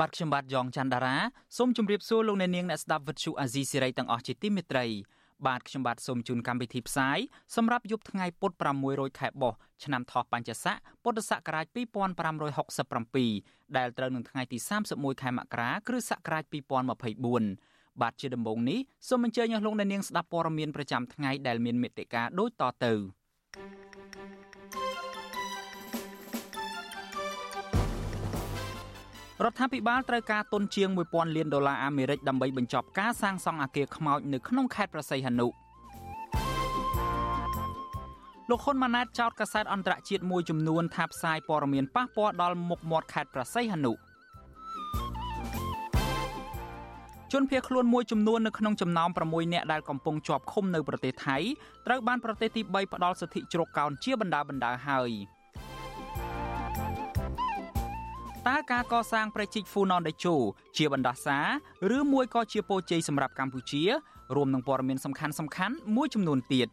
បាទខ្ញុំបាទយ៉ងច័ន្ទដារាសូមជម្រាបសួរលោកអ្នកនាងអ្នកស្ដាប់ Vuthu Azizi Serai ទាំងអស់ជាទីមេត្រីបាទខ្ញុំបាទសូមជូនកម្មវិធីផ្សាយសម្រាប់យប់ថ្ងៃពុធ600ខែបោះឆ្នាំថោះបัญចស័កពុទ្ធសករាជ2567ដែលត្រូវនឹងថ្ងៃទី31ខែមករាគ្រិស្តសករាជ2024បាទជាដំបូងនេះសូមអញ្ជើញអស់លោកអ្នកនាងស្ដាប់ព័ត៌មានប្រចាំថ្ងៃដែលមានមេត្តាដូចតទៅ រដ្ឋាភិបាលត្រូវការទុនជាង1000លានដុល្លារអាមេរិកដើម្បីបញ្ចប់ការសាងសង់អគារខ្មោចនៅក្នុងខេត្តប្រស័យហនុលោកហ៊ុនម៉ាណែតចោទកាសែតអន្តរជាតិមួយចំនួនថាផ្សាយព័ត៌មានប៉ះពាល់ដល់មុខមាត់ខេត្តប្រស័យហនុជនភៀសខ្លួនមួយចំនួននៅក្នុងចំណោម6នាក់ដែលកំពុងជាប់ឃុំនៅប្រទេសថៃត្រូវបានប្រទេសទី3ផ្ដល់សិទ្ធិជ្រកកោនជាបណ្ដាបណ្ដាហើយ។ តើការកសាងប្រជិកហ្វូណនដេជោជាបណ្ដាសាឬមួយក៏ជាពរជ័យសម្រាប់កម្ពុជារួមនឹងព័ត៌មានសំខាន់សំខាន់មួយចំនួនទៀត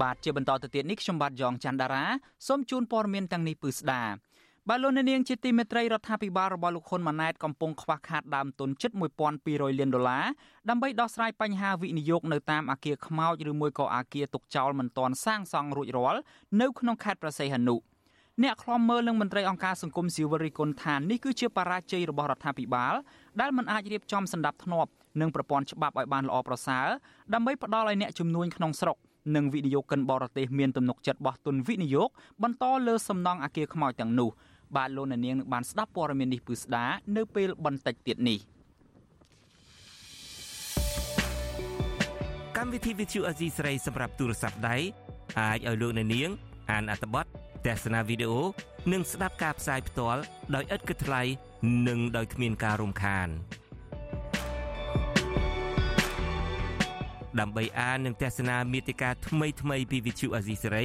បាទជាបន្តទៅទៀតនេះខ្ញុំបាទយ៉ងច័ន្ទដារាសូមជូនព័ត៌មានទាំងនេះពឺស្ដា បាទលោកនាងជាទីមេត្រីរដ្ឋាភិបាលរបស់លោកហ៊ុនម៉ាណែតកំពុងខ្វះខាតដើមទុនជិត1200លានដុល្លារដើម្បីដោះស្រាយបញ្ហាវិនិយោគនៅតាមអគារខ្មោចឬមួយក៏អគារទុកចោលមិនទាន់សាងសង់រួចរាល់នៅក្នុងខេត្តប្រស័យហនុអ្នកខ្លំមើលនឹងមន្ត្រីអង្គការសង្គមស៊ីវិលរីគុណថានេះគឺជាបរាជ័យរបស់រដ្ឋាភិបាលដែលមិនអាចរៀបចំសម្ដាប់ធ្នាប់និងប្រព័ន្ធច្បាប់ឲ្យបានល្អប្រសើរដើម្បីផ្ដល់ឲ្យអ្នកជំនួញក្នុងស្រុកនិងវិនិយោគិនបរទេសមានទំនុកចិត្តបោះទុនវិនិយោគបន្តលើសំណង់អគារខ្មោចទាំងនោះ បាទលោកនាងនឹងបានស្ដាប់ព័ត៌មាននេះពឺស្ដានៅពេលបន្តិចទៀតនេះកម្មវិធី Vithu Azizi ស្រីសម្រាប់ទូរស័ព្ទដៃអាចឲ្យលោកនាង អានអត្ថបទទស្សនាវីដេអូនិងស្ដាប់ការផ្សាយផ្ទាល់ដោយឥតគិតថ្លៃនិងដោយគ្មានការរំខានដើម្បីអាននិងទស្សនាមេតិការថ្មីៗពី Vithu Azizi ស្រី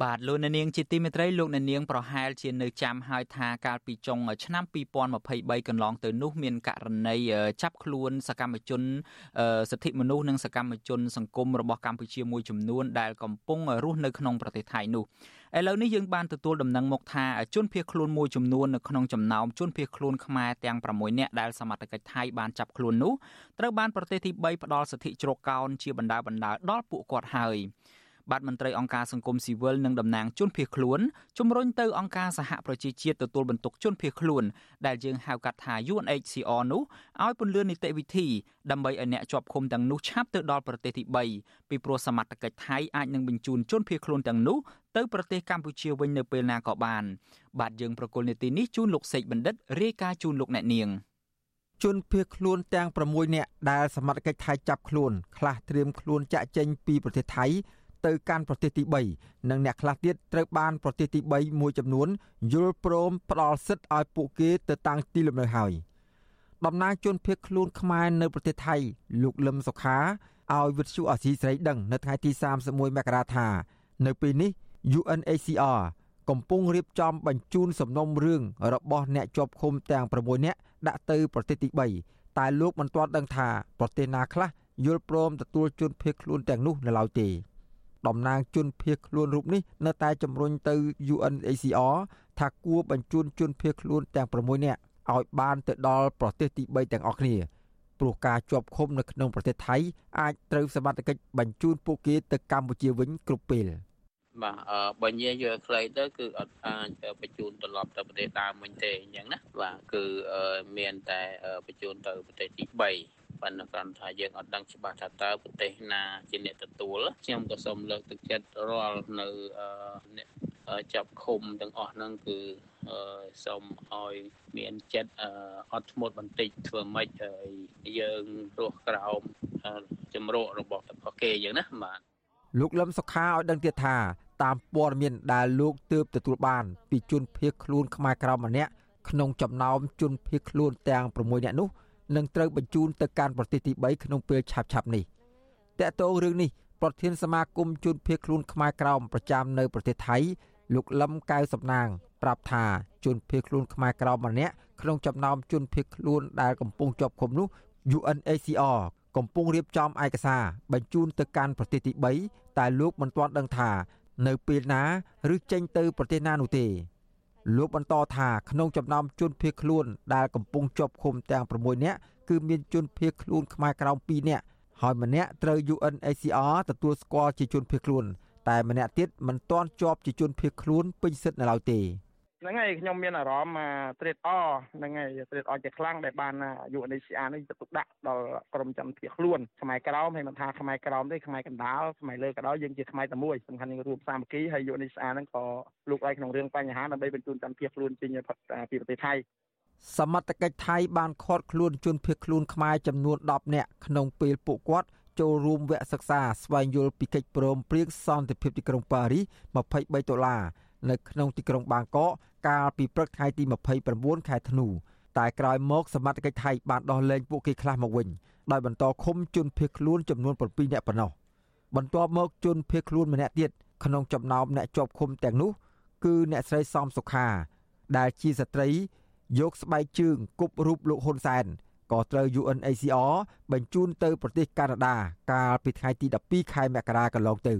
បាទលោកអ្នកនាងជាទីមេត្រីលោកអ្នកនាងប្រហែលជានៅចាំហើយថាកាលពីចុងឆ្នាំ2023កន្លងទៅនោះមានករណីចាប់ខ្លួនសកម្មជនសិទ្ធិមនុស្សនិងសកម្មជនសង្គមរបស់កម្ពុជាមួយចំនួនដែលកំពុងរស់នៅក្នុងប្រទេសថៃនោះឥឡូវនេះយើងបានទទួលដំណឹងមកថាជនភៀសខ្លួនមួយចំនួននៅក្នុងចំណោមជនភៀសខ្លួនខ្មែរទាំង6នាក់ដែលសមត្ថកិច្ចថៃបានចាប់ខ្លួននោះត្រូវបានប្រទេសទី3ផ្ដល់សិទ្ធិជ្រកកោនជាបណ្ដាបណ្ដាដល់ពួកគាត់ហើយ បាទមន្ត្រីអង្គការសង្គមស៊ីវិលនិងតំណាងជនភៀសខ្លួនជំរុញទៅអង្គការសហប្រជាជាតិទទួលបន្ទុកជនភៀសខ្លួនដែលយើងហៅកាត់ថា UNHCR នោះឲ្យពន្លឿននីតិវិធីដើម្បីឲ្យអ្នកជាប់ឃុំទាំងនោះឆាប់ទៅដល់ប្រទេសទី3ពីព្រោះសមត្ថកិច្ចថៃអាចនឹងបញ្ជូនជនភៀសខ្លួនទាំងនោះទៅប្រទេសកម្ពុជាវិញនៅពេលណាក៏បាន បាទយើងប្រកុលនេតិនេះជូនលោកសេកបណ្ឌិតរាយការណ៍ជូនលោកអ្នកនាងជនភៀសខ្លួនទាំង6នាក់ដែលសមត្ថកិច្ចថៃចាប់ខ្លួនខ្លះត្រៀមខ្លួនចាក់ចេញពីប្រទេសថៃ ទៅកាន់ប្រទេសទី3និងអ្នកខ្លះទៀតត្រូវបានប្រទេសទី3មួយចំនួនយល់ព្រមផ្ដល់សិទ្ធិឲ្យពួកគេទៅតាំងទីលំនៅហើយតំណាងជនភៀសខ្លួនខ្មែរនៅប្រទេសថៃលោកលឹមសុខាឲ្យវិទ្យុអាស៊ីសេរីដឹងនៅថ្ងៃទី31មករាថានៅពេលនេះ UNHCR កំពុងរៀបចំបញ្ជូនសំណុំរឿងរបស់អ្នកជាប់ឃុំទាំង6នាក់ដាក់ទៅប្រទេសទី3តែលោកមិនទាន់ដឹងថាប្រទេសណាខ្លះយល់ព្រមទទួលជនភៀសខ្លួនទាំងនោះនៅឡើយទេ តំណាងជនភៀសខ្លួនរូបនេះនៅតែជំរុញទៅ UNHCR ថាគួរបញ្ជូនជនភៀសខ្លួនទាំង6នាក់ឲ្យបានទៅដល់ប្រទេសទី3ទាំងអស់គ្នាព្រោះការជាប់ឃុំនៅក្នុងប្រទេសថៃអាចត្រូវសមត្ថកិច្ចបញ្ជូនពួកគេទៅកម្ពុជាវិញគ្រប់ពេលបាទអឺបើនិយាយយកខ្លីទៅគឺអត់អាចបញ្ជូនត្រឡប់ទៅប្រទេសដើមវិញទេអញ្ចឹងណាបាទគឺមានតែបញ្ជូនទៅប្រទេសទី3 ប៉ុន្តែគ្រាន់ថាយើងអត់ដឹងច្បាស់ថាតើប្រទេសណាជាអ្នកទទួលខ្ញុំក៏សូមលើកទឹកចិត្តរាល់នៅអ្នកចាប់ឃុំទាំងអស់ហ្នឹងគឺសូមឲ្យមានចិត្តអត់ធ្មត់បន្តិចធ្វើម៉េចយើងរស់ក្រោមជំរករបស់របស់គេយ៉ាងណាបាទលោកលឹមសុខាឲ្យដឹងទៀតថាតាមព័ត៌មានដែលលោកទើបទទួលបាន ពីជនភៀសខ្លួនខ្មែរក្រៅម្នាក់ក្នុងចំណោមជនភៀសខ្លួនទាំង6នាក់នោះ នឹងត្រូវបញ្ជូនទៅកាន់ប្រទេសទី3ក្នុងពេលឆាប់ៗនេះតើតើរឿងនេះប្រធានសមាគមជនភៀសខ្លួនខ្មែរក្រៅប្រចាំនៅប្រទេសថៃលោកលឹមកៅសំណាងប្រាប់ថាជនភៀសខ្លួនខ្មែរក្រៅម្នាក់ក្នុងចំណោមជនភៀសខ្លួនដែលកំពុងជាប់ឃុំនោះ UNHCR កំពុងរៀបចំឯកសារបញ្ជូនទៅកាន់ប្រទេសទី3តែលោកមិនទាន់ដឹងថា នៅពេលណា ឬចេញទៅប្រទេសណានោះទេ លោកបន្តថាក្នុងចំណោមជនភៀសខ្លួនដែលកំពុងជាប់ឃុំទាំង6នាក់គឺមានជនភៀសខ្លួនខ្មែរក្រោម2នាក់ហើយម្នាក់ត្រូវ UNHCR ទទួលស្គាល់ជាជនភៀសខ្លួន តែម្នាក់ទៀតមិនទាន់ជាប់ជាជនភៀសខ្លួនពេញសិទ្ធិនៅឡើយទេ ហ្នឹងហើយខ្ញុំមានអារម្មណ៍ត្រេតអហ្នឹងហើយត្រេតអជាខ្លាំងដែលបាន UNHCR នេះទៅទុកដាក់ដល់ក្រុមចាំភៀសខ្លួនខ្មែរក្រោមហើយមិនថាខ្មែរក្រោមទេខ្មែរកណ្ដាលខ្មែរលើក៏ដោយយើងជាខ្មែរតែមួយសំខាន់យើងរួមសាមគ្គីហើយ UNHCR ហ្នឹងក៏លោកឲ្យក្នុងរឿងបញ្ហាដើម្បីបញ្ជូនចាំភៀសខ្លួនចេញពីប្រទេសថៃសមត្ថកិច្ចថៃបានឃាត់ខ្លួនជនភៀសខ្លួនខ្មែរចំនួន10នាក់ក្នុងពេលពួកគាត់ចូលរួមវគ្គសិក្សាស្វែងយល់ពីកិច្ចព្រមព្រៀងសន្តិភាពទីក្រុងប៉ារីស23ដុល្លារ នៅក្នុងទីក្រុងបាងកកកាលពីព្រឹកថ្ងៃទី29ខែធ្នូតែក្រោយមកសមត្ថកិច្ចថៃបានដោះលែងពួកគេខ្លះមកវិញដោយបន្តឃុំជនភៀសខ្លួនចំនួន7នាក់ប៉ុណ្ណោះបន្ទាប់មកជនភៀសខ្លួនម្នាក់ទៀតក្នុងចំណោមអ្នកជាប់ឃុំទាំងនោះ គឺអ្នកស្រីសំសុខា ដែលជាស្ត្រីយកស្បែកជើងគប់រូបលោកហ៊ុនសែនក៏ត្រូវ UNHCR បញ្ជូនទៅប្រទេសកាណាដា កាលពីថ្ងៃទី12ខែមករាកន្លងទៅ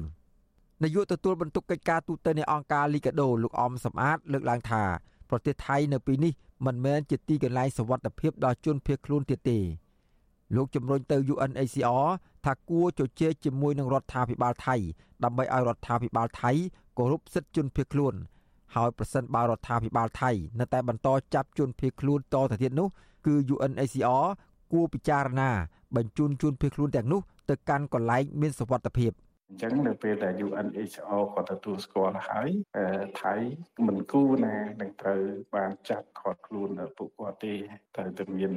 នាយកទទួលបន្ទុកកិច្ចការទូតនៃអង្គការលីកាដូលោកអំសំអាតលើកឡើងថាប្រទេសថៃនៅពេលនេះមិនមែនជាទីកន្លែងសុវត្ថិភាពដល់ជនភៀសខ្លួនទៀតទេលោកជំរុញទៅ UNHCR ថាគួរជជែកជាមួយនឹងរដ្ឋាភិបាលថៃដើម្បីឲ្យរដ្ឋាភិបាលថៃគោរពសិទ្ធិជនភៀសខ្លួនហើយប្រសិនបើរដ្ឋាភិបាលថៃនៅតែបន្តចាប់ជនភៀសខ្លួនតទៅទៀតនោះគឺ UNHCR គួរពិចារណាបញ្ជូនជនភៀសខ្លួនទាំងនោះទៅកាន់កន្លែងមានសុវត្ថិភាព អញ្ចឹងនៅពេលដែល UNHCR គាត់ទទួលស្គាល់ហើយថៃមិនគូណានឹងត្រូវបានចាប់គាត់ខ្លួនពួកគាត់ទេត្រូវតែមាន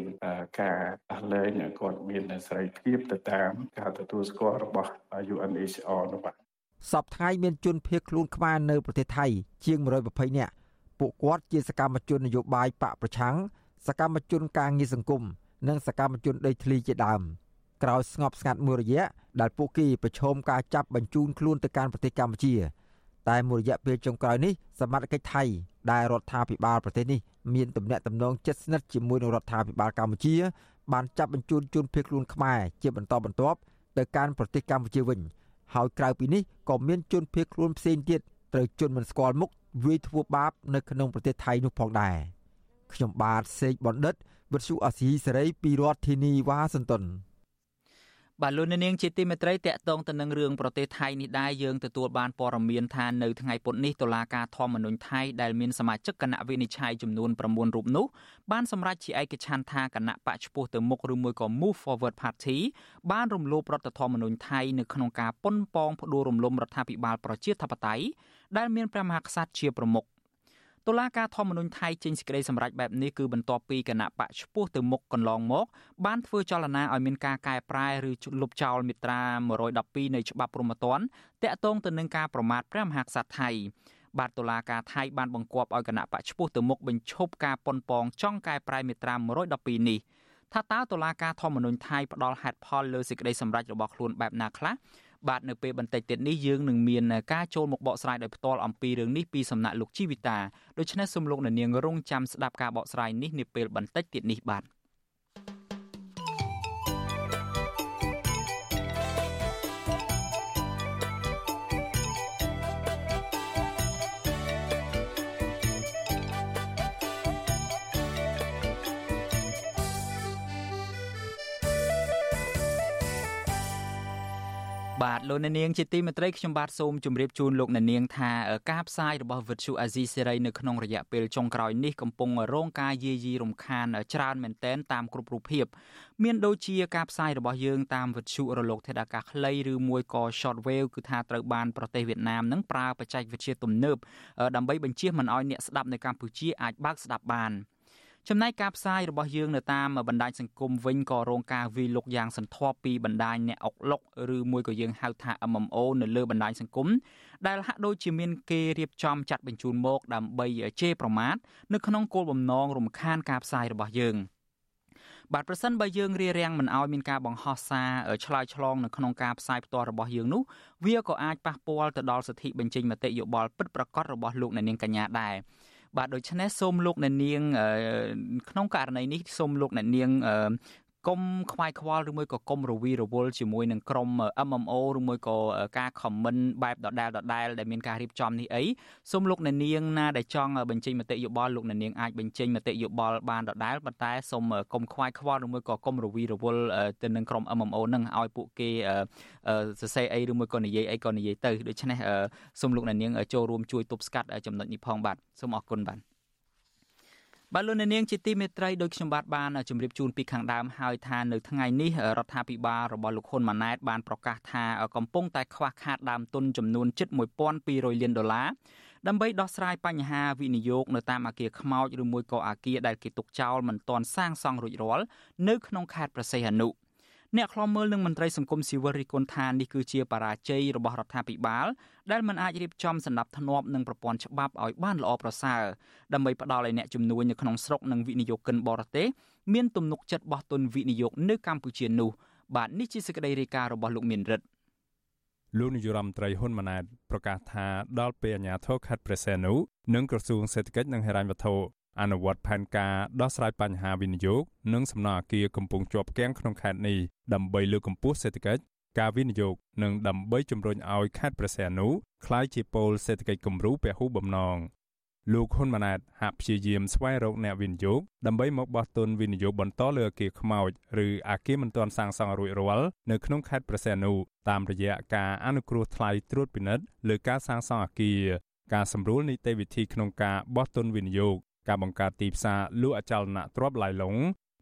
ការអះលែងឲ្យគាត់មានសេរីភាពទៅតាមការទទួលស្គាល់របស់ UNHCR នោះបាទសពថ្ងៃមានជនភៀសខ្លួនខ្មែរនៅប្រទេសថៃ ជាង120នាក់ពួកគាត់ជាសកម្មជននយោបាយបកប្រឆាំងសកម្មជនការងារសង្គមនិងសកម្មជនដីធ្លីជាដើម ក្រោយស្ងប់ស្ងាត់មួយរយៈដែលពួកគេប្រឈមការចាប់បញ្ជូនខ្លួនទៅកាន់ប្រទេសកម្ពុជា តែមួយរយៈពេលចុងក្រោយនេះសមត្ថកិច្ចថៃដែលរដ្ឋាភិបាលប្រទេសនេះមានទំនាក់ទំនងជិតស្និទ្ធជាមួយនឹងរដ្ឋាភិបាលកម្ពុជា បានចាប់បញ្ជូនជនភៀសខ្លួនខ្មែរជាបន្តបន្ទាប់ទៅកាន់ប្រទេសកម្ពុជាវិញហើយក្រៅពីនេះក៏មានជនភៀសខ្លួនផ្សេងទៀតត្រូវជន់មិនស្គាល់មុខវាយធ្វើបាបនៅក្នុងប្រទេសថៃនោះផងដែរខ្ញុំបាទសេកបណ្ឌិតវិទ្យុអាស៊ីសេរីពីរដ្ឋធានីវ៉ាស៊ីនតោន បាទលោកនាងជាទីមេត្រីតកតងទៅនឹងរឿងប្រទេសថៃនេះដែរយើងទទួលបានព័ត៌មានថានៅថ្ងៃពុធនេះតុលាការធម្មនុញ្ញថៃដែលមានសមាជិកគណៈវិនិច្ឆ័យចំនួន9រូបនោះបានសម្រេចជាឯកច្ឆន្ទថាគណៈបកឈ្មោះទៅមុខឬមួយក៏ Move Forward Party បានរំលោភរដ្ឋធម្មនុញ្ញថៃនៅក្នុងការប៉ុនប៉ងផ្ដួលរំលំរដ្ឋាភិបាលប្រជាធិបតេយ្យដែលមានព្រះមហាក្សត្រជាប្រមុខ តុលាការធម្មនុញ្ញថៃចេញសេចក្តីសម្រេចបែបនេះគឺបន្ទាប់ពីគណៈបកឈ្មោះទៅមុខកន្លងមកបានធ្វើចលនាឲ្យមានការកែប្រែឬលុបចោលមាត្រា112នៃច្បាប់ព្រហ្មទណ្ឌតាក់ទងទៅនឹងការប្រមាថព្រះមហាក្សត្រថៃបាទតុលាការថៃបានបង្គាប់ឲ្យគណៈបកឈ្មោះទៅមុខបញ្ឈប់ការប៉ុនប៉ងចង់កែប្រែមាត្រា112នេះថាតើតុលាការធម្មនុញ្ញថៃផ្ដល់ហេតុផលលើសេចក្តីសម្រេចរបស់ខ្លួនបែបណាខ្លះ បាទនៅពេលបន្តិចទៀតនេះយើងនឹងមានការចូលមកបកស្រាយដោយផ្ទាល់អំពីរឿងនេះពីសំណាក់លោកជីវិតាដូច្នេះសូមលោកអ្នកនាងរងចាំស្ដាប់ការបកស្រាយនេះនាពេលបន្តិចទៀតនេះបាទ លោកអ្នកនាងជាទីមេត្រីខ្ញុំបាទសូមជម្រាបជូនលោកអ្នកនាងថាការផ្សាយរបស់វិទ្យុអាស៊ីសេរីនៅក្នុងរយៈពេលចុងក្រោយនេះកំពុងរងការយាយីរំខានច្រើនមែនទែនតាមគ្រប់រូបភាពមានដូចជាការផ្សាយរបស់យើងតាមវិទ្យុរលកធាតុអាកាសខ្លីឬមួយក៏ short wave គឺថាត្រូវបានប្រទេសវៀតណាមនឹងប្រើបច្ចេកវិទ្យាទំនើបដើម្បីបញ្ជៀសមិនឲ្យអ្នកស្ដាប់នៅកម្ពុជាអាចបើកស្ដាប់បាន។ ចំណែកការផ្សាយរបស់យើងនៅតាមបណ្ដាញសង្គមវិញក៏រងការវាយលុកយ៉ាងសន្ធាប់ពីបណ្ដាញអ្នកអុកលុកឬមួយក៏យើងហៅថា MMO នៅលើបណ្ដាញសង្គមដែលហាក់ដូចជាមានគេរៀបចំចាត់បញ្ជូនមកដើម្បីជេរប្រមាថនៅក្នុងគោលបំណងរំខានការផ្សាយរបស់យើងបាទប្រសិនបើយើងរារាំងមិនឲ្យមានការបង្ហោះសារឆ្លើយឆ្លងនៅក្នុងការផ្សាយផ្ទាល់របស់យើងនោះវាក៏អាចប៉ះពាល់ទៅដល់សិទ្ធិបញ្ចេញមតិយោបល់ពិតប្រាកដរបស់លោកអ្នកនាងកញ្ញាដែរ បាទដូច្នេះសូមលោកអ្នកនាង ក្នុងករណីនេះសូមលោកអ្នកនាង កុំខ្វាយខ្វល់ឬមួយក៏កុំរវីរវល់ជាមួយនឹងក្រុម MMO ឬមួយក៏ការ comment បែបដដែលដដែលដែលមានការរៀបចំនេះអីសូមលោកអ្នកនាងណាដែលចង់បញ្ចេញមតិយោបល់លោកអ្នកនាងអាចបញ្ចេញមតិយោបល់បានដដែលប៉ុន្តែសូមកុំខ្វាយខ្វល់ឬមួយក៏កុំរវីរវល់ទៅនឹងក្រុម MMO នឹងឲ្យពួកគេសរសេរអីឬមួយក៏និយាយអីក៏និយាយទៅដូច្នេះសូមលោកអ្នកនាងចូលរួមជួយទប់ស្កាត់ចំណុចនេះផងបាទសូមអរគុណបាទ បាទលោកអ្នកនាងជាទីមេត្រីដោយខ្ញុំបាទបានជម្រាបជូនពីខាងដើមហើយថានៅថ្ងៃនេះរដ្ឋាភិបាលរបស់លោកហ៊ុនម៉ាណែតបានប្រកាសថាកំពុងតែខ្វះខាតដើមទុនចំនួនជិត1200លានដុល្លារដើម្បីដោះស្រាយបញ្ហាវិនិយោគនៅតាមអគារខ្មោចឬមួយក៏អគារដែលគេទុកចោលមិនទាន់សាងសង់រួចរាល់នៅក្នុងខេត្តប្រសេះអនុ អ្នកខ្លំមើលនឹងមន្ត្រីសង្គមស៊ីវិលរិះគន់ថានេះគឺជាបរាជ័យរបស់រដ្ឋាភិបាលដែលមិនអាចរៀបចំសន្តិភាពធ្នាប់និងប្រព័ន្ធច្បាប់ឲ្យបានល្អប្រសើរដើម្បីផ្ដល់ឲ្យអ្នកជំនួញនៅក្នុងស្រុកនិងវិនិយោគិនបរទេសមានទំនុកចិត្តបោះទុនវិនិយោគនៅកម្ពុជានោះបាទនេះជាសេចក្តីរាយការណ៍របស់លោកមានរិទ្ធលោកនាយរដ្ឋមន្ត្រីហ៊ុនម៉ាណែតប្រកាសថាដល់ពេលអាជ្ញាធរខេត្តព្រះសីហនុនិងក្រសួងសេដ្ឋកិច្ចនិងហិរញ្ញវត្ថុ អនុវត្តផែនការដោះស្រាយបញ្ហាវិនិយោគនិងសំណង់អគារកំពុងជាប់គាំងក្នុងខេត្តនេះដើម្បីលើកកម្ពស់សេដ្ឋកិច្ចការវិនិយោគនិងដើម្បីជំរុញឲ្យខេត្តព្រះសីហនុក្លាយជាពូលសេដ្ឋកិច្ចគំរូពហុបំណងលោកហ៊ុនម៉ាណែតហាក់ព្យាយាមស្វែងរកអ្នកវិនិយោគដើម្បីមកបោះទុនវិនិយោគបន្តលើអគារខ្មោចឬអគារមិនទាន់សាងសង់រួចរាល់នៅក្នុងខេត្តព្រះសីហនុតាមរយៈការអនុគ្រោះថ្លៃត្រួតពិនិត្យលើការសាងសង់អគារការសម្រួលនីតិវិធីក្នុងការបោះទុនវិនិយោគ ការបង្កើតទីផ្សារលក់អចលនទ្រព្យឡាយឡុង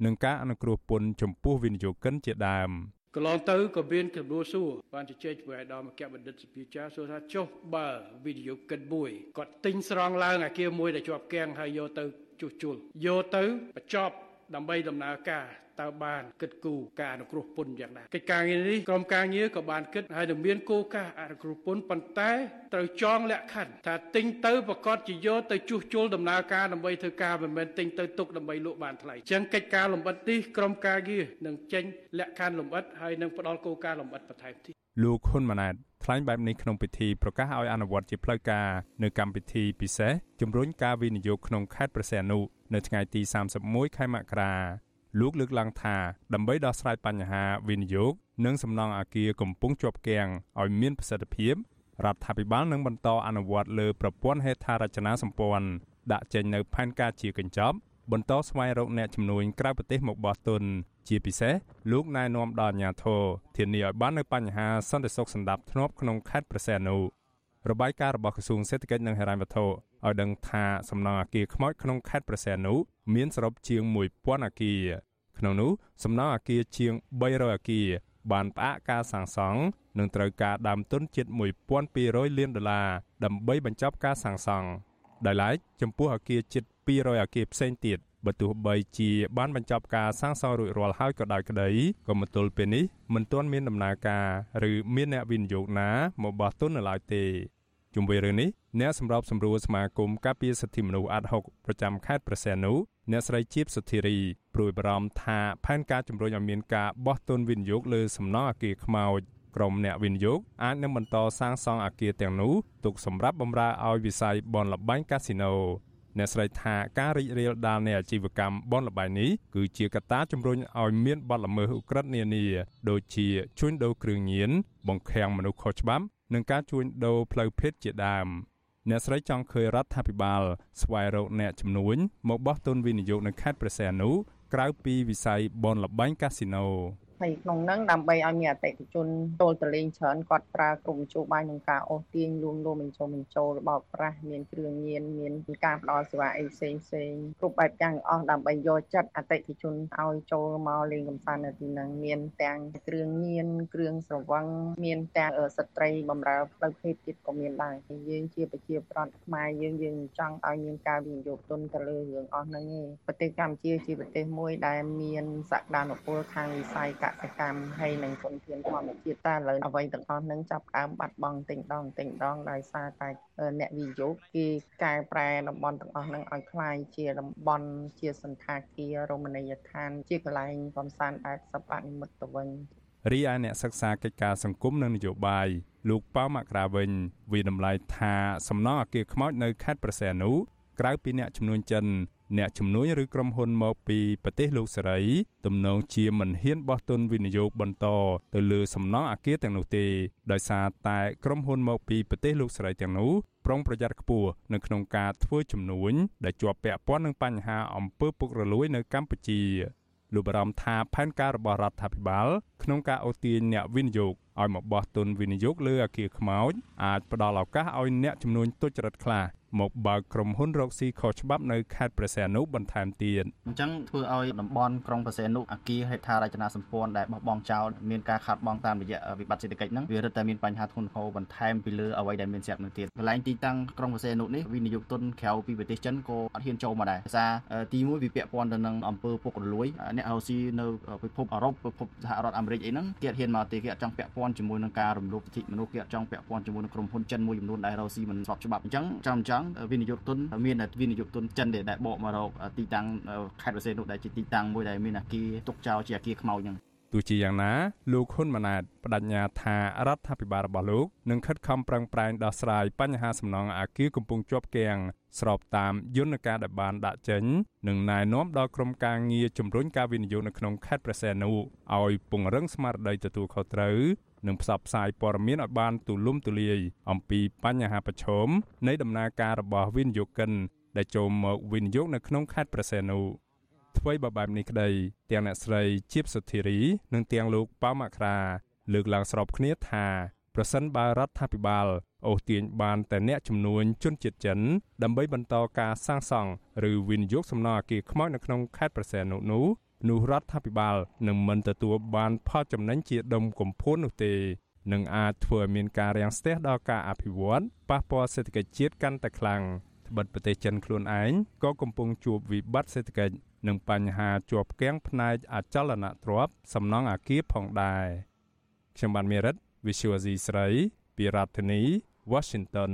និងការអនុគ្រោះពន្ធចំពោះវិនិយោគិនជាដើមកន្លងទៅក៏មានចំនួនសួរបានជជែកជាមួយអាដាមអគ្គបណ្ឌិតសភាចាសួរថាចុះបើវិនិយោគិនមួយគាត់ទិញស្រង់ឡើងអាគារមួយដែលជាប់គាំងហើយយកទៅជួសជុលយកទៅបញ្ចប់ដើម្បីដំណើរការ តើបានគិតគូរការអនុគ្រោះពន្ធយ៉ាងណាកិច្ចការងារនេះក្រុមការងារក៏បានគិតហើយនឹងមានគោលការណ៍អនុគ្រោះពន្ធប៉ុន្តែត្រូវចងលក្ខខណ្ឌថាទិញទៅប្រកាសជាយកទៅជួសជុលដំណើរការដើម្បីធ្វើការមិនមែនទិញទៅទុកដើម្បីលក់បានថ្លៃអញ្ចឹងកិច្ចការលម្អិតនេះក្រុមការងារនឹងចេញលក្ខខណ្ឌលម្អិតហើយនឹងផ្ដល់គោលការណ៍លម្អិតបន្ថែមទៀតលោកហ៊ុនម៉ាណែតថ្លែងបែបនេះក្នុងពិធីប្រកាសឲ្យអនុវត្តជាផ្លូវការនៅកម្មវិធីពិសេសជំរុញការវិនិយោគក្នុងខេត្តព្រះសីហនុនៅថ្ងៃទី31ខែមករា លោកលើកឡើងថាដើម្បីដោះស្រាយបញ្ហាវិនិយោគនិងសំណង់អគារកំពុងជាប់គាំងឲ្យមានប្រសិទ្ធភាពរដ្ឋាភិបាលនឹងបន្តអនុវត្តលើប្រព័ន្ធហេដ្ឋារចនាសម្ព័ន្ធដាក់ចេញនៅផែនការជាកញ្ចប់បន្តស្វែងរកអ្នកជំនួញក្រៅប្រទេសមកបោះទុនជាពិសេសលោកណែនាំដល់អាជ្ញាធរធានាឲ្យបាននូវបញ្ហាសន្តិសុខសម្ដាប់ធ្នាប់ក្នុងខេត្តព្រះសីហនុ របាយការណ៍របស់ក្រសួងសេដ្ឋកិច្ចនិងហិរញ្ញវត្ថុឲ្យដឹងថាសំណង់អគារខ្មោចក្នុងខេត្តព្រះសីហនុមានសរុបជាង1000អគារក្នុងនោះសំណង់អគារជាង300អគារបានផ្អាកការសាងសង់និងត្រូវការដើមទុនជិត1200លានដុល្លារដើម្បីបញ្ចប់ការសាងសង់ដោយឡែកចំពោះអគារជិត200អគារផ្សេងទៀត បើទោះបីជាបានបញ្ចប់ការសាងសង់រួចរាល់ហើយក៏ដោយក្តីក៏មកទល់ពេលនេះមិនទាន់មានដំណើរការឬមានអ្នកវិនិយោគណាមកបោះទុននៅឡើយទេជុំវិញរឿងនេះអ្នកសម្របសម្រួលសមាគមការពារសិទ្ធិមនុស្សអាត់ហុកប្រចាំខេត្តព្រះសីហនុអ្នកស្រីជីបសុធារីព្រួយបារម្ភថាផែនការជំរុញឲ្យមានការបោះទុនវិនិយោគលើសំណង់អគារខ្មោចក្រុមអ្នកវិនិយោគអាចនឹងបន្តសាងសង់អគារទាំងនោះទុកសម្រាប់បម្រើឲ្យវិស័យបនលបែងកាស៊ីណូ អ្នកស្រីថាការរីករាលដាលនៃអាជីវកម្មបនលបែងនេះគឺជាកត្តាជំរុញឲ្យមានបទល្មើសឧក្រិដ្ឋនានាដូចជាជួញដូរគ្រឿងញៀនបង្ខាំងមនុស្សខុសច្បាប់និងការជួញដូរផ្លូវភេទជាដើមអ្នកស្រីចង់ឃើញរដ្ឋាភិបាលស្វែងរកអ្នកជំនួញមកបោះទុនវិនិយោគនៅខេត្តព្រះសីហនុក្រៅពីវិស័យបនលបែងកាស៊ីណូហើយក្នុងហ្នឹងដើម្បីឲ្យមានអតិថិជនចូលទៅលេងច្រើនគាត់ប្រើក្រុមជួបាយក្នុងការអូសទាញលួងលោមបញ្ចូលបញ្ចូលរបស់ប្រាស់មានគ្រឿងញៀនមានការផ្ដល់សេវាអីផ្សេងផ្សេងគ្រប់បែបយ៉ាងអស់ដើម្បីយកចិត្តអតិថិជនឲ្យចូលមកលេងកម្សាន្តនៅទីហ្នឹងមានទាំងគ្រឿងញៀនគ្រឿងស្រវឹងមានទាំងស្ត្រីបម្រើផ្លូវភេទទៀតក៏មានដែរយើងជាប្រជាប្រដ្ឋខ្មែរយើងយើងចង់ឲ្យមានការវិនិយោគទុនទៅលើរឿងអស់ហ្នឹងឯងប្រទេសកម្ពុជាជាប្រទេសមួយដែលមានសក្តានុពលខាងវិស័យកសិកម្មហើយនិងធនធានធម្មជាតិតែឥឡូវអ្វីទាំងអស់ហ្នឹងចាប់ដើមបាត់បង់ទិញដងទិញដងដោយសារតែអ្នកវិនិយោគគេកែប្រែតំបន់ទាំងអស់ហ្នឹងឲ្យคล้ายជាតំបន់ជាសន្តាគាររមណីយដ្ឋាន ជាកន្លែងកំសាន្តបែបសប្បនិមិត្តទៅវិញរីឯអ្នកសិក្សាកិច្ចការសង្គមនិងនយោបាយលោកប៉ៅមករាវិញវិតម្លៃថាសំណង់អគារខ្មោចនៅខេត្តប្រសែនុក្រៅពីអ្នកចំនួនចិន អ្នកជំនួញឬក្រុមហ៊ុនមកពីប្រទេសលោកសេរីទំនងជាមិនហ៊ានបោះទុនវិនិយោគបន្តទៅលើសំណង់អគារទាំងនោះទេដោយសារតែក្រុមហ៊ុនមកពីប្រទេសលោកសេរីទាំងនោះប្រុងប្រយ័ត្នខ្ពស់នៅក្នុងការធ្វើជំនួញដែលជាប់ពាក់ព័ន្ធនឹងបញ្ហាអំពើពុករលួយនៅកម្ពុជាលោកបារម្ភថាផែនការរបស់រដ្ឋាភិបាលក្នុងការអូសទាញអ្នកវិនិយោគឲ្យមកបោះទុនវិនិយោគលើអគារខ្មោចអាចផ្ដល់ឱកាសឲ្យអ្នកចំនួនទុច្ចរិតខ្លះ មកបើកក្រុមហ៊ុនរកស៊ីខុសច្បាប់នៅខេត្តព្រះសីហនុបន្ថែមទៀតអញ្ចឹងធ្វើឲ្យតំបន់ក្រុងព្រះសីហនុអាគារហេដ្ឋារចនាសម្ព័ន្ធដែលបោះបង់ចោលមានការខាតបង់តាមរយៈវិបត្តិសេដ្ឋកិច្ចហ្នឹងវារឹតតែមានបញ្ហាធ្ងន់ធ្ងរបន្ថែមពីលើអ្វីដែលមានស្រាប់នឹងទៀតកន្លែងទីតាំងក្រុងព្រះសីហនុនេះវិនិយោគទុនក្រៅពីប្រទេសចិនក៏អត់ហ៊ានចូលមកដែរដោយសារទីមួយវាពាក់ព័ន្ធទៅនឹងអំពើពុករលួយអ្នករកស៊ីនៅពិភពអឺរ៉ុបពិភពសហរដ្ឋអាមេរិកអីហ្នឹងគេអត់ហ៊ានមកទេគេអត់ចង់ពាក់ព័ន្ធជាមួយនឹងការរំលោភសិទ្ធិមនុស្សគេអត់ចង់ពាក់ព័ន្ធជាមួយនឹងក្រុមហ៊ុនចិនមួយចំនួនដែលរកស៊ីមិនស្របច្បាប់អញ្ចឹងចាំអញ្ចឹងវិនិយោគទុនមានវិនិយោគទុនចិនដែលបកមករកទីតាំងខេត្តបរសេនុដែលជាទីតាំងមួយដែលមានអាគារទុកចោលជាអាគារខ្មោចហ្នឹងទោះជាយ៉ាងណាលោកហ៊ុនម៉ាណែតបដិញ្ញាថារដ្ឋាភិបាលរបស់លោកនឹងខិតខំប្រឹងប្រែងដោះស្រាយបញ្ហាសំណង់អាគារកំពុងជាប់គាំងស្របតាមយន្តការដែលបានដាក់ចេញនិងណែនាំដល់ក្រុមការងារជំរុញការវិនិយោគនៅក្នុងខេត្តព្រះសីហនុឲ្យពង្រឹងស្មារតីទទួលខុសត្រូវ និងផ្សព្វផ្សាយព័ត៌មានឲ្យបានទូលំទូលាយអំពីបញ្ហាប្រឈមនៃដំណើរការរបស់វិនិយោគិន ដែលចូលមកវិនិយោគនៅក្នុងខេត្តព្រះសីហនុអ្វីបើបែបនេះក្តីទាំងអ្នកស្រីជាបសុធារី និងទាំងលោកប៉ៅមករាលើកឡើងស្របគ្នាថាប្រសិនបើរដ្ឋាភិបាលអូសទាញបានតែអ្នកចំនួនជនជាតិចិន ដើម្បីបន្តការសាងសង់ឬវិនិយោគសំណង់អគារខ្មោចនៅក្នុងខេត្តប្រសែននោះនោះ រដ្ឋាភិបាលនឹងមិនទទួលបានផលចំណេញជាដុំកំភួននោះទេនឹងអាចធ្វើឲ្យមានការរាំងស្ទះដល់ការអភិវឌ្ឍប៉ះពាល់សេដ្ឋកិច្ចជាតិកាន់តែខ្លាំងត្បិតប្រទេសចិនខ្លួនឯងក៏កំពុងជួបវិបត្តិសេដ្ឋកិច្ចនិងបញ្ហាជាប់គាំងផ្នែកអចលនទ្រព្យសំណង់អគារផងដែរខ្ញុំបានមេរិត Visual C ស្រី ពីរដ្ឋធានី Washington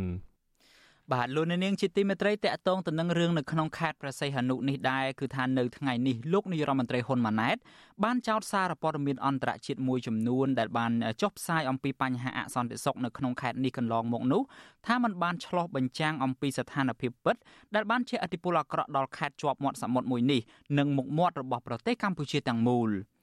បាទលោកនាងជាទីមេត្រីតកតងទៅនឹងរឿងនៅក្នុងខេត្តប្រស័យហនុនេះដែរគឺថានៅថ្ងៃនេះលោកនាយរដ្ឋមន្ត្រីហ៊ុនម៉ាណែតបានចោទសារព័ត៌មានអន្តរជាតិមួយចំនួនដែលបានចុះផ្សាយអំពីបញ្ហាអសន្តិសុខនៅក្នុងខេត្តនេះកន្លងមកនោះថាมันបានឆ្លោះបញ្ចាំងអំពីស្ថានភាពពិតដែលបានជាអតិពលអាក្រក់ដល់ខេត្តជាប់មាត់សមុទ្រមួយនេះនិងមុខមាត់របស់ប្រទេសកម្ពុជាទាំងមូល។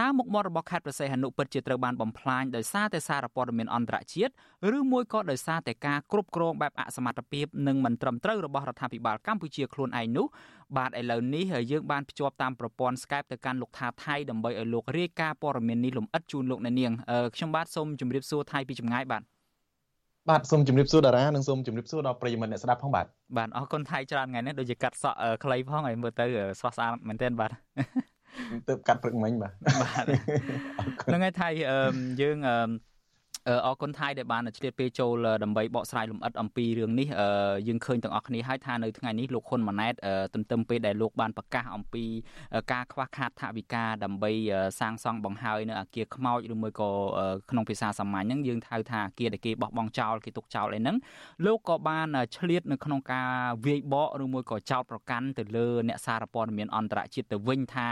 តើមុខមាត់របស់ខេត្តប្រសេះហនុពិតជាត្រូវបានបំផ្លាញដោយសារតែសារព័ត៌មានអន្តរជាតិឬមួយក៏ដោយសារតែការគ្រប់គ្រងបែបអសមត្ថភាពនិងមិនត្រឹមត្រូវរបស់រដ្ឋាភិបាលកម្ពុជាខ្លួនឯងនោះបាទឥឡូវនេះយើងបានភ្ជាប់តាមប្រព័ន្ធ Skype ទៅកាន់លោកថាថៃដើម្បីឲ្យលោករាយការណ៍ព័ត៌មាននេះលម្អិតជូនលោកអ្នកនាងខ្ញុំបាទសូមជម្រាបសួរថៃពីចម្ងាយបាទបាទសូមជម្រាបសួរតារានិងសូមជម្រាបសួរដល់ប្រិយមិត្តអ្នកស្ដាប់ផងបាទបាទអរគុណថៃច្រើនថ្ងៃនេះដូចជាកាត់សក់ខ្លីផងហើយមើលទៅស្រស់ស្អាតមែនទែនបាទ ទៅកាត់ព្រឹកមិញបាទបាទហ្នឹងហើយថៃយើង អរគុណថៃដែលបានឆ្លៀតពេលចូលដើម្បីបកស្រាយលម្អិតអំពីរឿងនេះយើងឃើញទាំងអស់គ្នាហើយថានៅថ្ងៃនេះលោកហ៊ុនម៉ាណែតទន្ទឹមពេលដែលលោកបានប្រកាសអំពីការខ្វះខាតថវិកាដើម្បីសាងសង់បង្ហើយនៅអាគារខ្មោចឬមួយក៏ក្នុងភាសាសាមញ្ញហ្នឹងយើងហៅថាអាគារដែលគេបោះបង់ចោលគេទុកចោលអីហ្នឹងលោកក៏បានឆ្លៀតនៅក្នុងការវាយបកឬមួយក៏ចោតប្រកាន់ទៅលើអ្នកសារព័ត៌មានអន្តរជាតិទៅវិញថា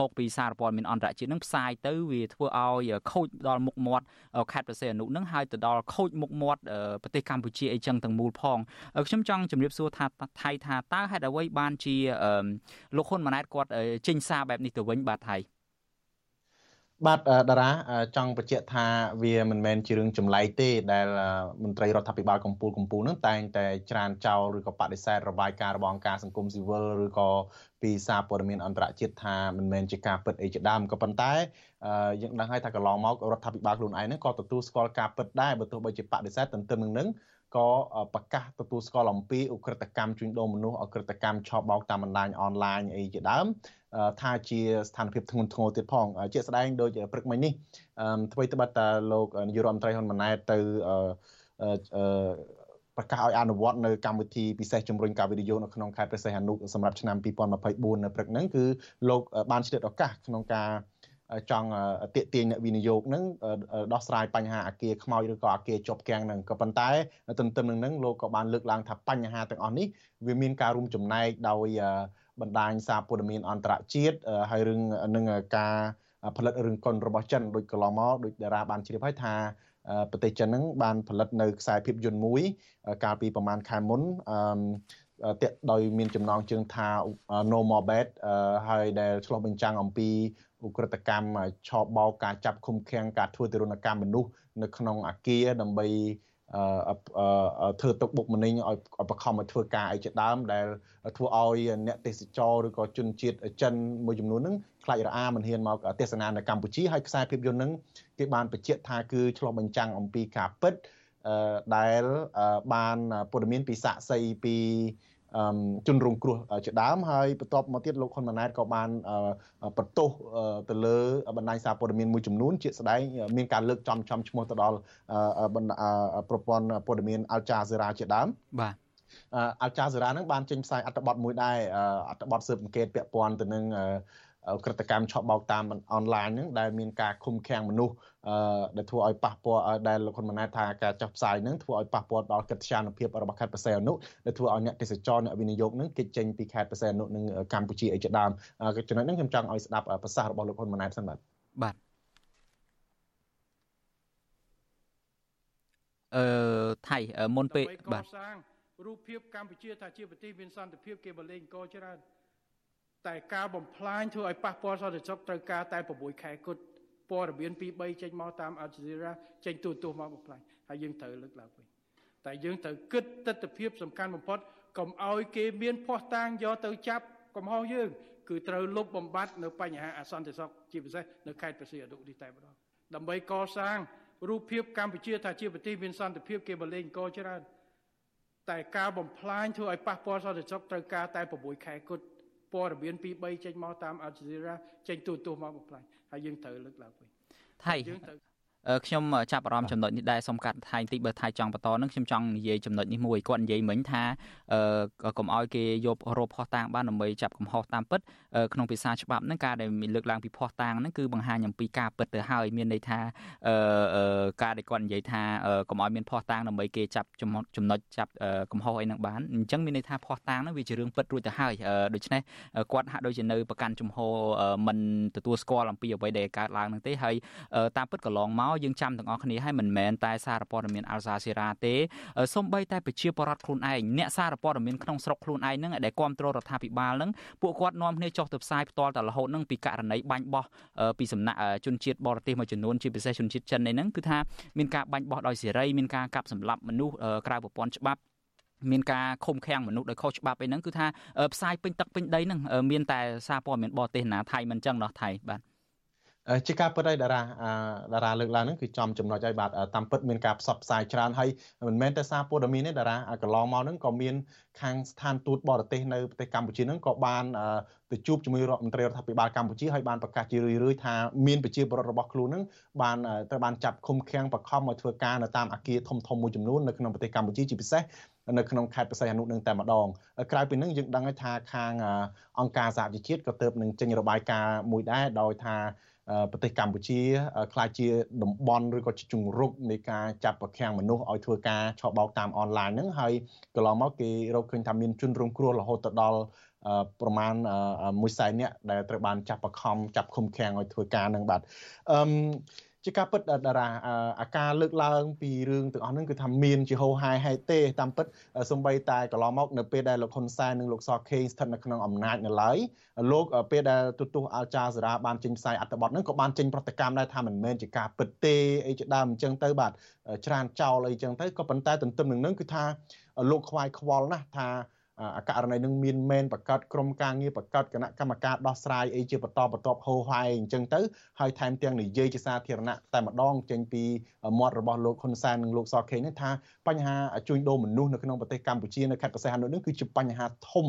មកពីសារព័ត៌មានអន្តរជាតិហ្នឹងផ្សាយទៅវាធ្វើឲ្យខូចដល់មុខមាត់ខេត្តសេអនុនឹងហើយទៅដល់ខូចមុខមាត់ប្រទេសកម្ពុជាអីចឹងទាំងមូលផងខ្ញុំចង់ជម្រាបសួរថាថៃថាតើហេតុអ្វីបានជាលោកហ៊ុនម៉ាណែតគាត់ចេញសារបែបនេះទៅវិញបាទថៃ បាទតារាចង់បញ្ជាក់ថាវាមិនមែនជារឿងចម្លែកទេដែលមន្ត្រីរដ្ឋាភិបាលកម្ពុជាកម្ពុជានឹងតែងតែច្រានចោលឬក៏បដិសេធរបាយការណ៍របស់អង្គការសង្គមស៊ីវិលឬក៏ពីសារព័ត៌មានអន្តរជាតិថាមិនមែនជាការពិតអីជាដើមក៏ប៉ុន្តែយើងដឹងហើយថាកន្លងមករដ្ឋាភិបាលខ្លួនឯងហ្នឹងក៏ទទួលស្គាល់ការពិតដែរបើទោះបីជាបដិសេធទន្ទឹមនឹងនឹង ក៏ប្រកាសទទួលស្គាល់អំពីអ ுக ្រិតកម្មជួញដូរមនុស្សអ ுக ្រិតកម្មឆបោកតាមបណ្ដាញអនឡាញអីជាដើមថាជាស្ថានភាពធ្ងន់ធ្ងរទៀតផងជាក់ស្ដែងដូចព្រឹកមិញនេះអ្វីត្បិតតែលោកនាយករដ្ឋមន្ត្រីហ៊ុនម៉ាណែតទៅប្រកាសឲ្យអនុវត្តនៅកម្មវិធីពិសេសជំរុញការវិនិយោគនៅក្នុងខេត្តព្រះសីហនុសម្រាប់ឆ្នាំ2024នៅព្រឹកហ្នឹងគឺលោកបានឆ្លៀតឱកាសក្នុងការ ចង់ទាក់ទាញអ្នកវិនិយោគនឹងដោះស្រាយបញ្ហាអាគារខ្មោចឬក៏អាគារជាប់គាំងនឹងក៏ប៉ុន្តែទន្ទឹមនឹងនឹងលោកក៏បានលើកឡើងថាបញ្ហាទាំងអស់នេះវាមានការរួមចំណែកដោយបណ្ដាញសារព័ត៌មានអន្តរជាតិហើយរឿងនឹងការផលិតរឿងកុនរបស់ចិនដូចកន្លងមកដូចតារាបានជ្រាបហើយថាប្រទេសចិនហ្នឹងបានផលិតនៅខ្សែភាពយន្តមួយ កាលពីប្រហែលខែមុនអឺតាក់ដោយមានចំណងជើងថា No More Bad ហើយដែលឆ្លុះបញ្ចាំងអំពី ឧក្រិដ្ឋកម្មឆបបោកការចាប់ឃុំឃាំងការធ្វើទរណកម្មមនុស្សនៅក្នុងអាគារដើម្បីធ្វើទុកបុកម្នេញឲ្យបខំឲ្យធ្វើការអីជាដើមដែលធ្វើឲ្យអ្នកទេសចរឬក៏ជនជាតិចិនមួយចំនួនហ្នឹងខ្លាចរអាមិនហ៊ានមកទេសនានៅកម្ពុជាហើយខ្សែភាពយន្តហ្នឹងគេបានបញ្ជាក់ថាគឺឆ្លុះបញ្ចាំងអំពីការពិតដែលបានព័ត៌មានពីសាក់សីពី ជនរងគ្រោះជាដើមហើយបន្ទាប់មកទៀតលោកហ៊ុនម៉ាណែតក៏បានបន្ទោសទៅលើបណ្ដាញសារព័ត៌មានមួយចំនួនជាស្ដែងមានការលើកចំចំឈ្មោះទៅដល់ប្រព័ន្ធព័ត៌មាន Al Jazeera ជាដើមបាទអាល់ចាសេរ៉ានឹងបានចេញផ្សាយអត្ថបទមួយដែរអត្ថបទស៊ើបអង្កេតពាក់ព័ន្ធទៅនឹង ក្រតកម្មឆក់បោកតាមអនឡាញហ្នឹងដែលមានការឃុំឃាំងមនុស្សដែលធ្វើឲ្យប៉ះពាល់ដែលលោកហ៊ុនម៉ាណែតថាការចោះផ្សាយហ្នឹងធ្វើឲ្យប៉ះពាល់ដល់កិត្តិយសភាពរបស់ខេត្តបរសៃអនុដែលធ្វើឲ្យអ្នកទេសចរអ្នកវិនិយោគហ្នឹងគេចេញពីខេត្តបរសៃអនុនិងកម្ពុជាអីជាដើមចំណុចហ្នឹងខ្ញុំចង់ឲ្យស្ដាប់ប្រសាសន៍របស់លោកហ៊ុនម៉ាណែតសិនបាទបាទអឺថៃមុនពេលបាទរូបភាពកម្ពុជាថាជាប្រទេសមានសន្តិភាពគេបលេងកច្រើន តែការបំផ្លាញធ្វើឲ្យប៉ះពាល់សន្តិសុខត្រូវការតែ6ខែគត់ព័ត៌មាន2 3ចេញមកតាមអល់ជីរ៉ាចេញទូទស្សន៍មកបំផ្លាញហើយយើងត្រូវលើកឡើងវិញតែយើងត្រូវគិតទស្សនវិជ្ជាសំខាន់បំផុតកុំឲ្យគេមានភ័ស្តុតាងយកទៅចាប់កំហុសយើង គឺត្រូវលុបបំបាត់នៅបញ្ហាអសន្តិសុខជាពិសេសនៅខេត្តព្រះសីហនុនេះតែម្ដងដើម្បីកសាងរូបភាពកម្ពុជាថាជាប្រទេសមានសន្តិភាពគេបលេងកច្រើនតែការបំផ្លាញធ្វើឲ្យប៉ះពាល់សន្តិសុខត្រូវការតែ6ខែគត់ ព័ត៌មាន2 3ចេញមកតាមអល់ជីរ៉ាចេញទូទស្សន៍មកបំផ្លាញហើយយើងត្រូវលើកឡើងវិញថៃយើងត្រូវ ខ្ញុំចាប់អារម្មណ៍ចំណុចនេះដែរសូមកាត់ថៃបន្តិចបើថៃចង់បន្តនឹងខ្ញុំចង់និយាយចំណុចនេះមួយគាត់និយាយមិញថាកុំឲ្យគេយករោភ័ស្តុតាងបានដើម្បីចាប់កំហុសតាមពិតក្នុងភាសាច្បាប់ហ្នឹងការដែលមានលើកឡើងពីភ័ស្តុតាងហ្នឹងគឺបង្ហាញអំពីការពិតទៅហើយមានន័យថាការដែលគាត់និយាយថាកុំឲ្យមានភ័ស្តុតាងដើម្បីគេចាប់ចំណុចចាប់កំហុសអីហ្នឹងបានអញ្ចឹងមានន័យថាភ័ស្តុតាងហ្នឹងវាជារឿងពិតរួចទៅហើយដូច្នេះគាត់ហាក់ដូចជានៅប្រកាន់ជំហរមិនទទួលស្គាល់អំពីអ្វីដែលកើតឡើងហ្នឹងទេហើយតាមពិតកន្លងមកយើងចាំទាំងអស់គ្នាហើយមិនមែនតែសារព័ត៌មានអាល់សាស៊ីរ៉ាទេសូម្បីតែប្រជាពលរដ្ឋខ្លួនឯងអ្នកសារព័ត៌មានក្នុងស្រុកខ្លួនឯងហ្នឹងដែលគ្រប់គ្រងរដ្ឋាភិបាលហ្នឹងពួកគាត់នាំគ្នាចុះទៅផ្សាយផ្ទាល់តែរហូតហ្នឹងពីករណីបាញ់បោះពីសំណាក់ជនជាតិបរទេសមួយចំនួនជាពិសេសជនជាតិចិនហ្នឹងគឺថាមានការបាញ់បោះដោយសេរីមានការកាប់សម្លាប់មនុស្សក្រៅប្រព័ន្ធច្បាប់មានការឃុំឃាំងមនុស្សដោយខុសច្បាប់អីហ្នឹងគឺថាផ្សាយពេញទឹកពេញដីហ្នឹងមានតែសារព័ត៌មានបរទេសណាថៃមិនចឹងណោះថៃបាទ ជាការពិតហើយតារាតារាលើកឡើងហ្នឹងគឺចំចំណុចហើយបាទតាមពិតមានការផ្សព្វផ្សាយច្រើនហើយមិនមែនតែសារព័ត៌មានទេតារាកន្លងមកហ្នឹងក៏មានខាងស្ថានទូតបរទេសនៅប្រទេសកម្ពុជាហ្នឹងក៏បានទៅជួបជាមួយរដ្ឋមន្ត្រីរដ្ឋាភិបាលកម្ពុជាហើយបានប្រកាសជារឿយៗថាមានប្រជាពលរដ្ឋរបស់ខ្លួនហ្នឹងបានត្រូវបានចាប់ឃុំឃាំងបខំឲ្យធ្វើការនៅតាមអគារធំធំមួយចំនួននៅក្នុងប្រទេសកម្ពុជាជាពិសេសនៅក្នុងខេត្តបរសៃអនុនឹងតែម្ដងក្រៅពីនឹងយើងដឹងថាខាងអង្គការសហជីវជាតិក៏ទើបនឹងចេញរបាយការណ៍មួយដែរដោយថា ប្រទេសកម្ពុជាខ្លាចជាតំបន់ឬក៏ជាជំរុកនៃការចាប់ប្រខាំងមនុស្សឲ្យធ្វើការឆបោកតាមអនឡាញហ្នឹងហើយកន្លងមកគេរកឃើញថាមានជនរងគ្រោះរហូតទៅដល់ប្រមាណ1សែននាក់ដែលត្រូវបានចាប់បខំចាប់ឃុំឃាំងឲ្យធ្វើការនឹងបាទអឺ ជាការពិតតារាអាការលើកឡើងពីរឿងទាំងអស់ហ្នឹងគឺថាមានជាហោហាយហើយទេតាមពិតសំបីតែកន្លងមកនៅពេលដែលលោកហ៊ុនសែននិងលោកសខេងស្ថិតនៅក្នុងអំណាចនៅឡើយលោកពេលដែលទូទស្សន៍អាចារសារាបានចេញផ្សាយអត្ថបទហ្នឹងក៏បានចេញប្រតិកម្មដែរថាមិនមែនជាការពិតទេអីជាដើមអញ្ចឹងទៅបាទច្រានចោលអីចឹងទៅក៏ប៉ុន្តែទន្ទឹមនឹងនឹងគឺថាលោកខ្វាយខ្វល់ណាស់ថាអ ករណីនឹងមានមែនប្រកាសក្រុមការងារប្រកាសគណៈកម្មការដោះស្រាយអីជាបន្តបន្ទាប់ហោហាយអញ្ចឹងទៅហើយថែមទាំងនិយាយជាសាធារណៈតែម្ដងចេញពីមាត់របស់លោកហ៊ុនសែននិងលោកសខេងនេះថាបញ្ហាជួញដូរមនុស្សនៅក្នុងប្រទេសកម្ពុជានៅខេត្តបរសៃហនុនេះគឺជាបញ្ហាធំ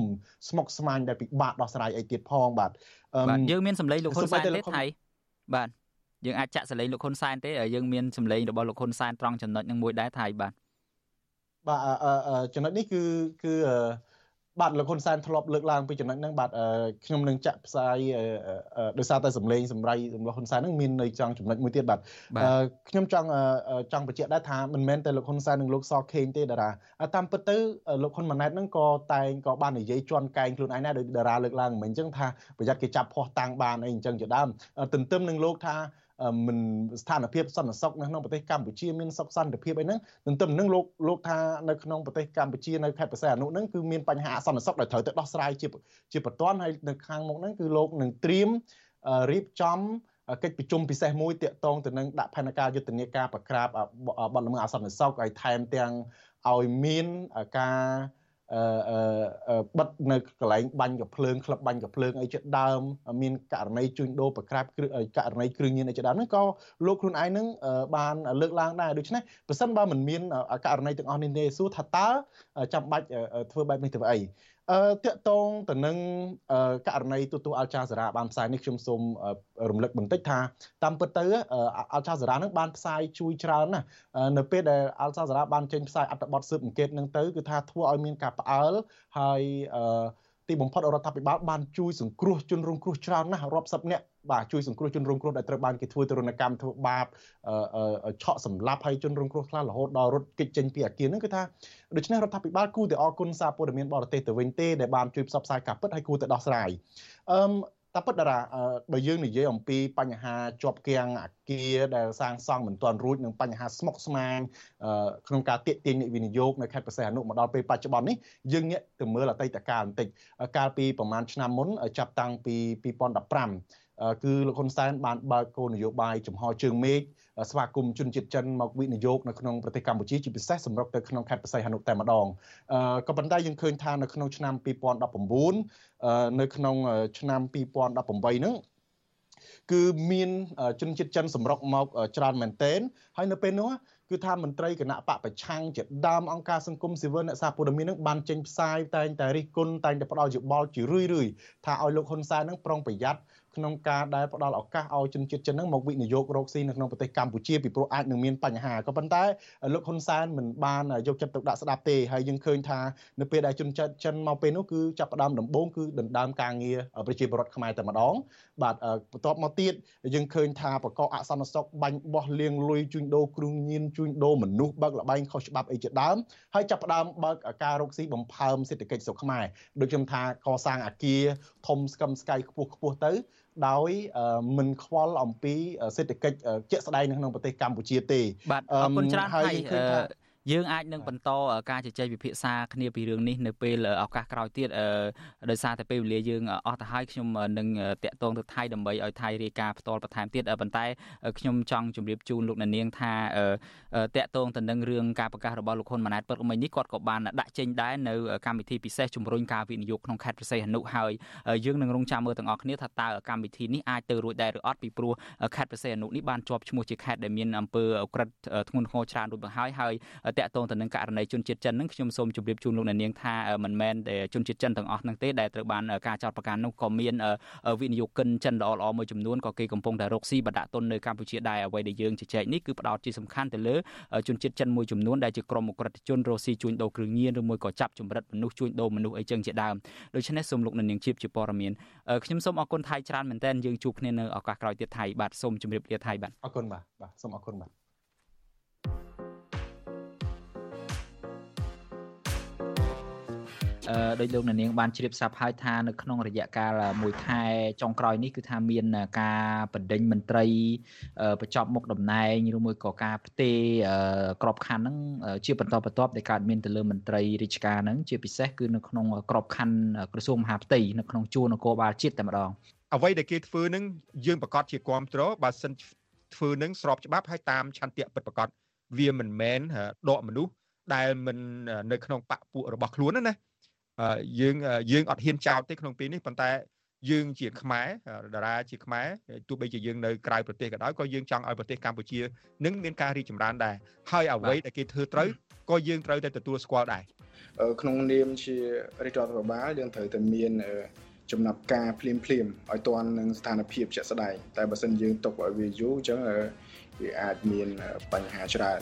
ស្មុគស្មាញដែលពិបាកដោះស្រាយអីទៀតផងបាទបាទយើងមានសម្លេងលោកហ៊ុនសែនទេថៃបាទយើងអាចចាក់សម្លេងលោកហ៊ុនសែនទេយើងមានសម្លេងរបស់លោកហ៊ុនសែនត្រង់ចំណុចនឹងមួយដែរថៃបាទបាទចំណុចនេះគឺគឺ បាទលោកហ៊ុនសែនធ្លាប់លើកឡើងពីចំណុចហ្នឹងបាទខ្ញុំនឹងចាក់ផ្សាយដោយសារតែសម្លេងសម្រៃរបស់ហ៊ុនសែនហ្នឹងមាននៅចង់ចំណុចមួយទៀតបាទខ្ញុំចង់ចង់បញ្ជាក់ដែរថាមិនមែនតែលោកហ៊ុនសែននិងលោកសខេងទេតារាតាមពិតទៅលោកហ៊ុនម៉ាណែតហ្នឹងក៏តែងក៏បាននិយាយជន់កែងខ្លួនឯងដែរដោយតារាលើកឡើងមិនអញ្ចឹងថាប្រយ័ត្នគេចាប់ភ័ស្តុតាំងបានអីអញ្ចឹងជាដើមទន្ទឹមនឹងលោកថា មិនស្ថានភាពសន្តិសុខនៅក្នុងប្រទេសកម្ពុជាមានសុខសន្តិភាពអីហ្នឹងទន្ទឹមនឹងលោកលោកថានៅក្នុងប្រទេសកម្ពុជានៅខេត្តបរសៃអនុហ្នឹងគឺមានបញ្ហាអសន្តិសុខដែលត្រូវទៅដោះស្រាយជាជាបន្ទាន់ហើយនៅខាងមុខហ្នឹងគឺលោកនឹងត្រៀមរៀបចំកិច្ចប្រជុំពិសេសមួយតាក់ទងទៅនឹងដាក់ផែនការយុទ្ធនាការបក្រាបបទល្មើសអសន្តិសុខហើយថែមទាំងឲ្យមានការ បិទនៅកន្លែងបាញ់កភ្លើងក្លឹបបាញ់កភ្លើងអីជាដើមមានករណីជួញដូរប្រក្រាបករណីគ្រឿងញៀនអីជាដើមហ្នឹងក៏លោកខ្លួនឯងហ្នឹងបានលើកឡើងដែរដូច្នេះប្រសិនបើមិនមានករណីទាំងអស់នេះទេសួរថាតើចាំបាច់ធ្វើបែបនេះទៅអីអឺតកតងទៅនឹងករណីទូទូអល់ចាសារ៉ាបានផ្សាយនេះខ្ញុំសូមរំលឹកបន្តិចថាតាមពិតទៅអល់ចាសារ៉ានឹងបានផ្សាយជួយច្រើនណាស់នៅពេលដែលអល់ចាសារ៉ាបានចេញផ្សាយអត្ថបទស៊ើបអង្កេតនឹងទៅគឺថាធ្វើឲ្យមានការផ្អើលហើយអឺទីបំផុតរដ្ឋាភិបាលបានជួយសង្គ្រោះជនរងគ្រោះច្រើនណាស់រាប់សិបនាក់ បាទជួយសង្គ្រោះជនរងគ្រោះដែលត្រូវបានគេធ្វើទរណកម្មធ្វើបាបឆក់សម្លាប់ហើយជនរងគ្រោះខ្លះរហូតដល់រត់គេចចេញពីអាគារហ្នឹងគឺថាដូច្នេះរដ្ឋាភិបាលគួរតែអរគុណសារព័ត៌មានបរទេសទៅវិញទេដែលបានជួយផ្សព្វផ្សាយការពិតហើយគួរតែដោះស្រាយអឺតែពិតតារាបើយើងនិយាយអំពីបញ្ហាជាប់គាំងអាគារដែលសាងសង់មិនទាន់រួចនិងបញ្ហាស្មុគស្មាញក្នុងការទាក់ទាញអ្នកវិនិយោគនៅខេត្តបរសៃអនុមកដល់ពេលបច្ចុប្បន្ននេះយើងងាកទៅមើលអតីតកាលបន្តិចកាលពីប្រហែលឆ្នាំមុនចាប់តាំងពី2015 គឺលោកហ៊ុនសែនបានបើកគោលនយោបាយចំហជើងមេឃស្វាគមន៍ជនជាតិចិនមកវិនិយោគនៅក្នុងប្រទេសកម្ពុជាជាពិសេសសម្រុកទៅក្នុងខេត្តបរសៃហនុតែម្ដងក៏ប៉ុន្តែយើងឃើញថានៅក្នុងឆ្នាំ2019នៅក្នុងឆ្នាំ2018ហ្នឹងគឺមានជនជាតិចិនសម្រុកមកច្រើនមែនទែនហើយនៅពេលនោះគឺថាមន្ត្រីគណៈបកប្រឆាំងជាដើមអង្គការសង្គមស៊ីវិលអ្នកសារព័ត៌មាននឹងបានចេញផ្សាយតែងតែរិះគន់តែងតែផ្ដល់យោបល់ជារឿយរឿយថាឲ្យលោកហ៊ុនសែននឹងប្រុងប្រយ័ត្ន ក្នុងការដែលផ្ដល់ឱកាសឲ្យជនជាតិចិនហ្នឹងមកវិនិយោគរកស៊ីនៅក្នុងប្រទេសកម្ពុជាពីព្រោះអាចនឹងមានបញ្ហាក៏ប៉ុន្តែលោកហ៊ុនសែនមិនបានយកចិត្តទុកដាក់ស្ដាប់ទេហើយយើងឃើញថានៅពេលដែលជនជាតិចិនមកពេលនោះគឺចាប់ផ្ដើមដំបូងគឺដណ្ដើមការងារប្រជាពលរដ្ឋខ្មែរតែម្ដង បាទបន្ទាប់មកទៀតយើងឃើញថាបកកអសន្តិសុខបាញ់បោះលៀងលុយជួញដូរគ្រឿងញៀនជួញដូរមនុស្សបើកលបែងខុសច្បាប់អីជាដើមហើយចាប់ផ្ដើមបើកការរកស៊ីបំផើមសេដ្ឋកិច្ចស្រុកខ្មែរដូចខ្ញុំថាកសាងអាគារធំស្កឹមស្កៃខ្ពស់ខ្ពស់ទៅ ដោយមិនខ្វល់អំពីសេដ្ឋកិច្ចជាក់ស្ដែងនៅក្នុងប្រទេសកម្ពុជាទេបាទអរគុណច្រើនហើយ យើងអាចនឹងបន្តការជជែកវិភាសាគ្នាពីរឿងនេះនៅពេលឱកាសក្រោយទៀតដោយសារតែពេលវេលាយើងអស់ទៅហើយខ្ញុំនឹងតាក់ទងទៅថៃដើម្បីឲ្យថៃរាយការណ៍ផ្ទាល់បន្ថែមទៀតប៉ុន្តែខ្ញុំចង់ជម្រាបជូនលោកអ្នកនាងថាតាក់ទងទៅនឹងរឿងការប្រកាសរបស់លោកហ៊ុនម៉ាណែតពិតមិញនេះគាត់ក៏បានដាក់ចេញដែរនៅកម្មវិធីពិសេសជំរុញការវិនិយោគក្នុងខេត្តព្រះសីហនុហើយយើងនឹងរងចាំមើលទាំងអស់គ្នាថាតើកម្មវិធីនេះអាចទៅរួចដែរឬអត់ពីព្រោះខេត្តព្រះសីហនុនេះបានជាប់ឈ្មោះជាខេត្តដែលមានអំពើអក្រិតធ្ងន់ធ្ងរច្រើនរួចមកហើយហើយតាក់ទងទៅនឹងករណីជនជាតិចិនហ្នឹងខ្ញុំសូមជម្រាបជូនលោកអ្នកនាងថាមិនមែនជនជាតិចិនទាំងអស់ហ្នឹងទេដែលត្រូវបានការចោទប្រកាន់នោះក៏មានវិនិយោគិនចិនល្អល្អមួយចំនួនក៏គេកំពុងតែរកស៊ីបដាក់ទុននៅកម្ពុជាដែរអ្វីដែលយើងជជែកនេះគឺផ្ដោតជាសំខាន់ទៅលើជនជាតិចិនមួយចំនួនដែលជាក្រុមអក្រិតជនរកស៊ីជួញដូរគ្រឿងញៀនឬមួយក៏ចាប់ចម្រិតមនុស្សជួញដូរមនុស្សអីចឹងជាដើមដូច្នេះសូមលោកអ្នកនាងជាជាព័ត៌មានខ្ញុំសូមអរគុណថៃច្រើនមែនទែនយើងជួបគ្នានៅឱកាសក្រោយទៀតថៃបាទសូមជម្រាបលាថៃបាទអរគុណបាទបាទសូមអរគុណបាទ ដោយលោកនាងបានជ្រាបស្រាប់ហើយថានៅក្នុងរយៈកាលមួយខែចុងក្រោយនេះគឺថាមានការបណ្ដេញមន្ត្រីបញ្ចប់មុខតំណែងឬមួយក៏ការផ្ទេរក្របខ័ណ្ឌហ្នឹងជាបន្តបន្ទាប់ដែលកើតមានទៅលើមន្ត្រីរាជការហ្នឹងជាពិសេសគឺនៅក្នុងក្របខ័ណ្ឌក្រសួងមហាផ្ទៃនៅក្នុងជួរនគរបាលជាតិតែម្ដងអ្វីដែលគេធ្វើនឹងយើងប្រកាសជាគ្រប់គ្រងបើសិនធ្វើនឹងស្របច្បាប់ហើយតាមឆន្ទៈពិតប្រកបវាមិនមែនដកមនុស្សដែលមិននៅក្នុងបពពួករបស់ខ្លួនណា យើងយើងអត់ហ៊ានចោទទេក្នុងពេលនេះប៉ុន្តែយើងជាខ្មែរតារាជាខ្មែរទោះបីជាយើងនៅក្រៅប្រទេសក៏ដោយក៏យើងចង់ឲ្យប្រទេសកម្ពុជានឹងមានការរីកចម្រើនដែរហើយអ្វីដែលគេធ្វើត្រូវក៏យើងត្រូវតែទទួលស្គាល់ដែរក្នុងនាមជារដ្ឋាភិបាលយើងត្រូវតែមានចំណាប់ការភ្លាមភ្លាមឲ្យទាន់នឹងស្ថានភាពជាក់ស្ដែងតែបើសិនយើងទុកឲ្យវាយូរអញ្ចឹងវាអាចមានបញ្ហាច្រើន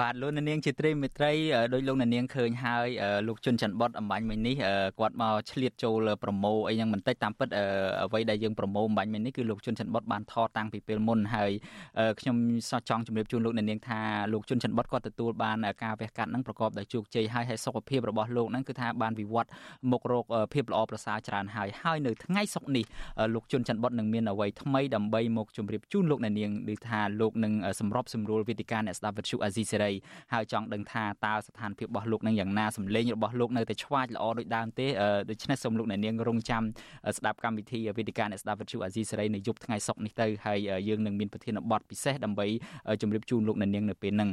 បាទលោកនាងជាត្រីមេត្រីដោយលោកនាងឃើញហើយលោកជុនច័ន្ទបុតអំបញ្ញមិញនេះគាត់មកឆ្លៀតចូលប្រម៉ូអីយ៉ាងបន្តិចតាមពិតអ្វីដែលយើងប្រម៉ូអំបញ្ញមិញនេះគឺលោកជុនច័ន្ទបុតបានថតតាំងពីពេលមុនហើយខ្ញុំសោះចង់ជម្រាបជូនលោកនាងថាលោកជុនច័ន្ទបុតគាត់ទទួលបានការវះកាត់នឹងប្រកបដោយជោគជ័យហើយហើយសុខភាពរបស់លោកនឹងគឺថាបានវិវត្តមករកភាពល្អប្រសើរច្រើនហើយហើយនៅថ្ងៃសុក្រនេះលោកជុនច័ន្ទបុតនឹងមានអ្វីថ្មីដើម្បីមកជម្រាបជូនលោកនាងឬថាលោកនឹងសម្របសម្រួលវេទិកាអ្នកស្ដាប់វិទ្យុអាស៊ីសេរីហើយចង់ដឹងថាតើស្ថានភាពរបស់លោកនឹងយ៉ាងណាសម្លេងរបស់លោកនៅតែឆ្វាចល្អដូចដើមទេដូច្នេះសូមលោកអ្នកនាងរងចាំស្ដាប់កម្មវិធីវេទិកាអ្នកស្ដាប់វិទ្យុអាស៊ីសេរីនៅយប់ថ្ងៃសុក្រនេះទៅហើយយើងនឹងមានប្រធានបទពិសេសដើម្បីជម្រាបជូនលោកអ្នកនាងនៅពេលហ្នឹង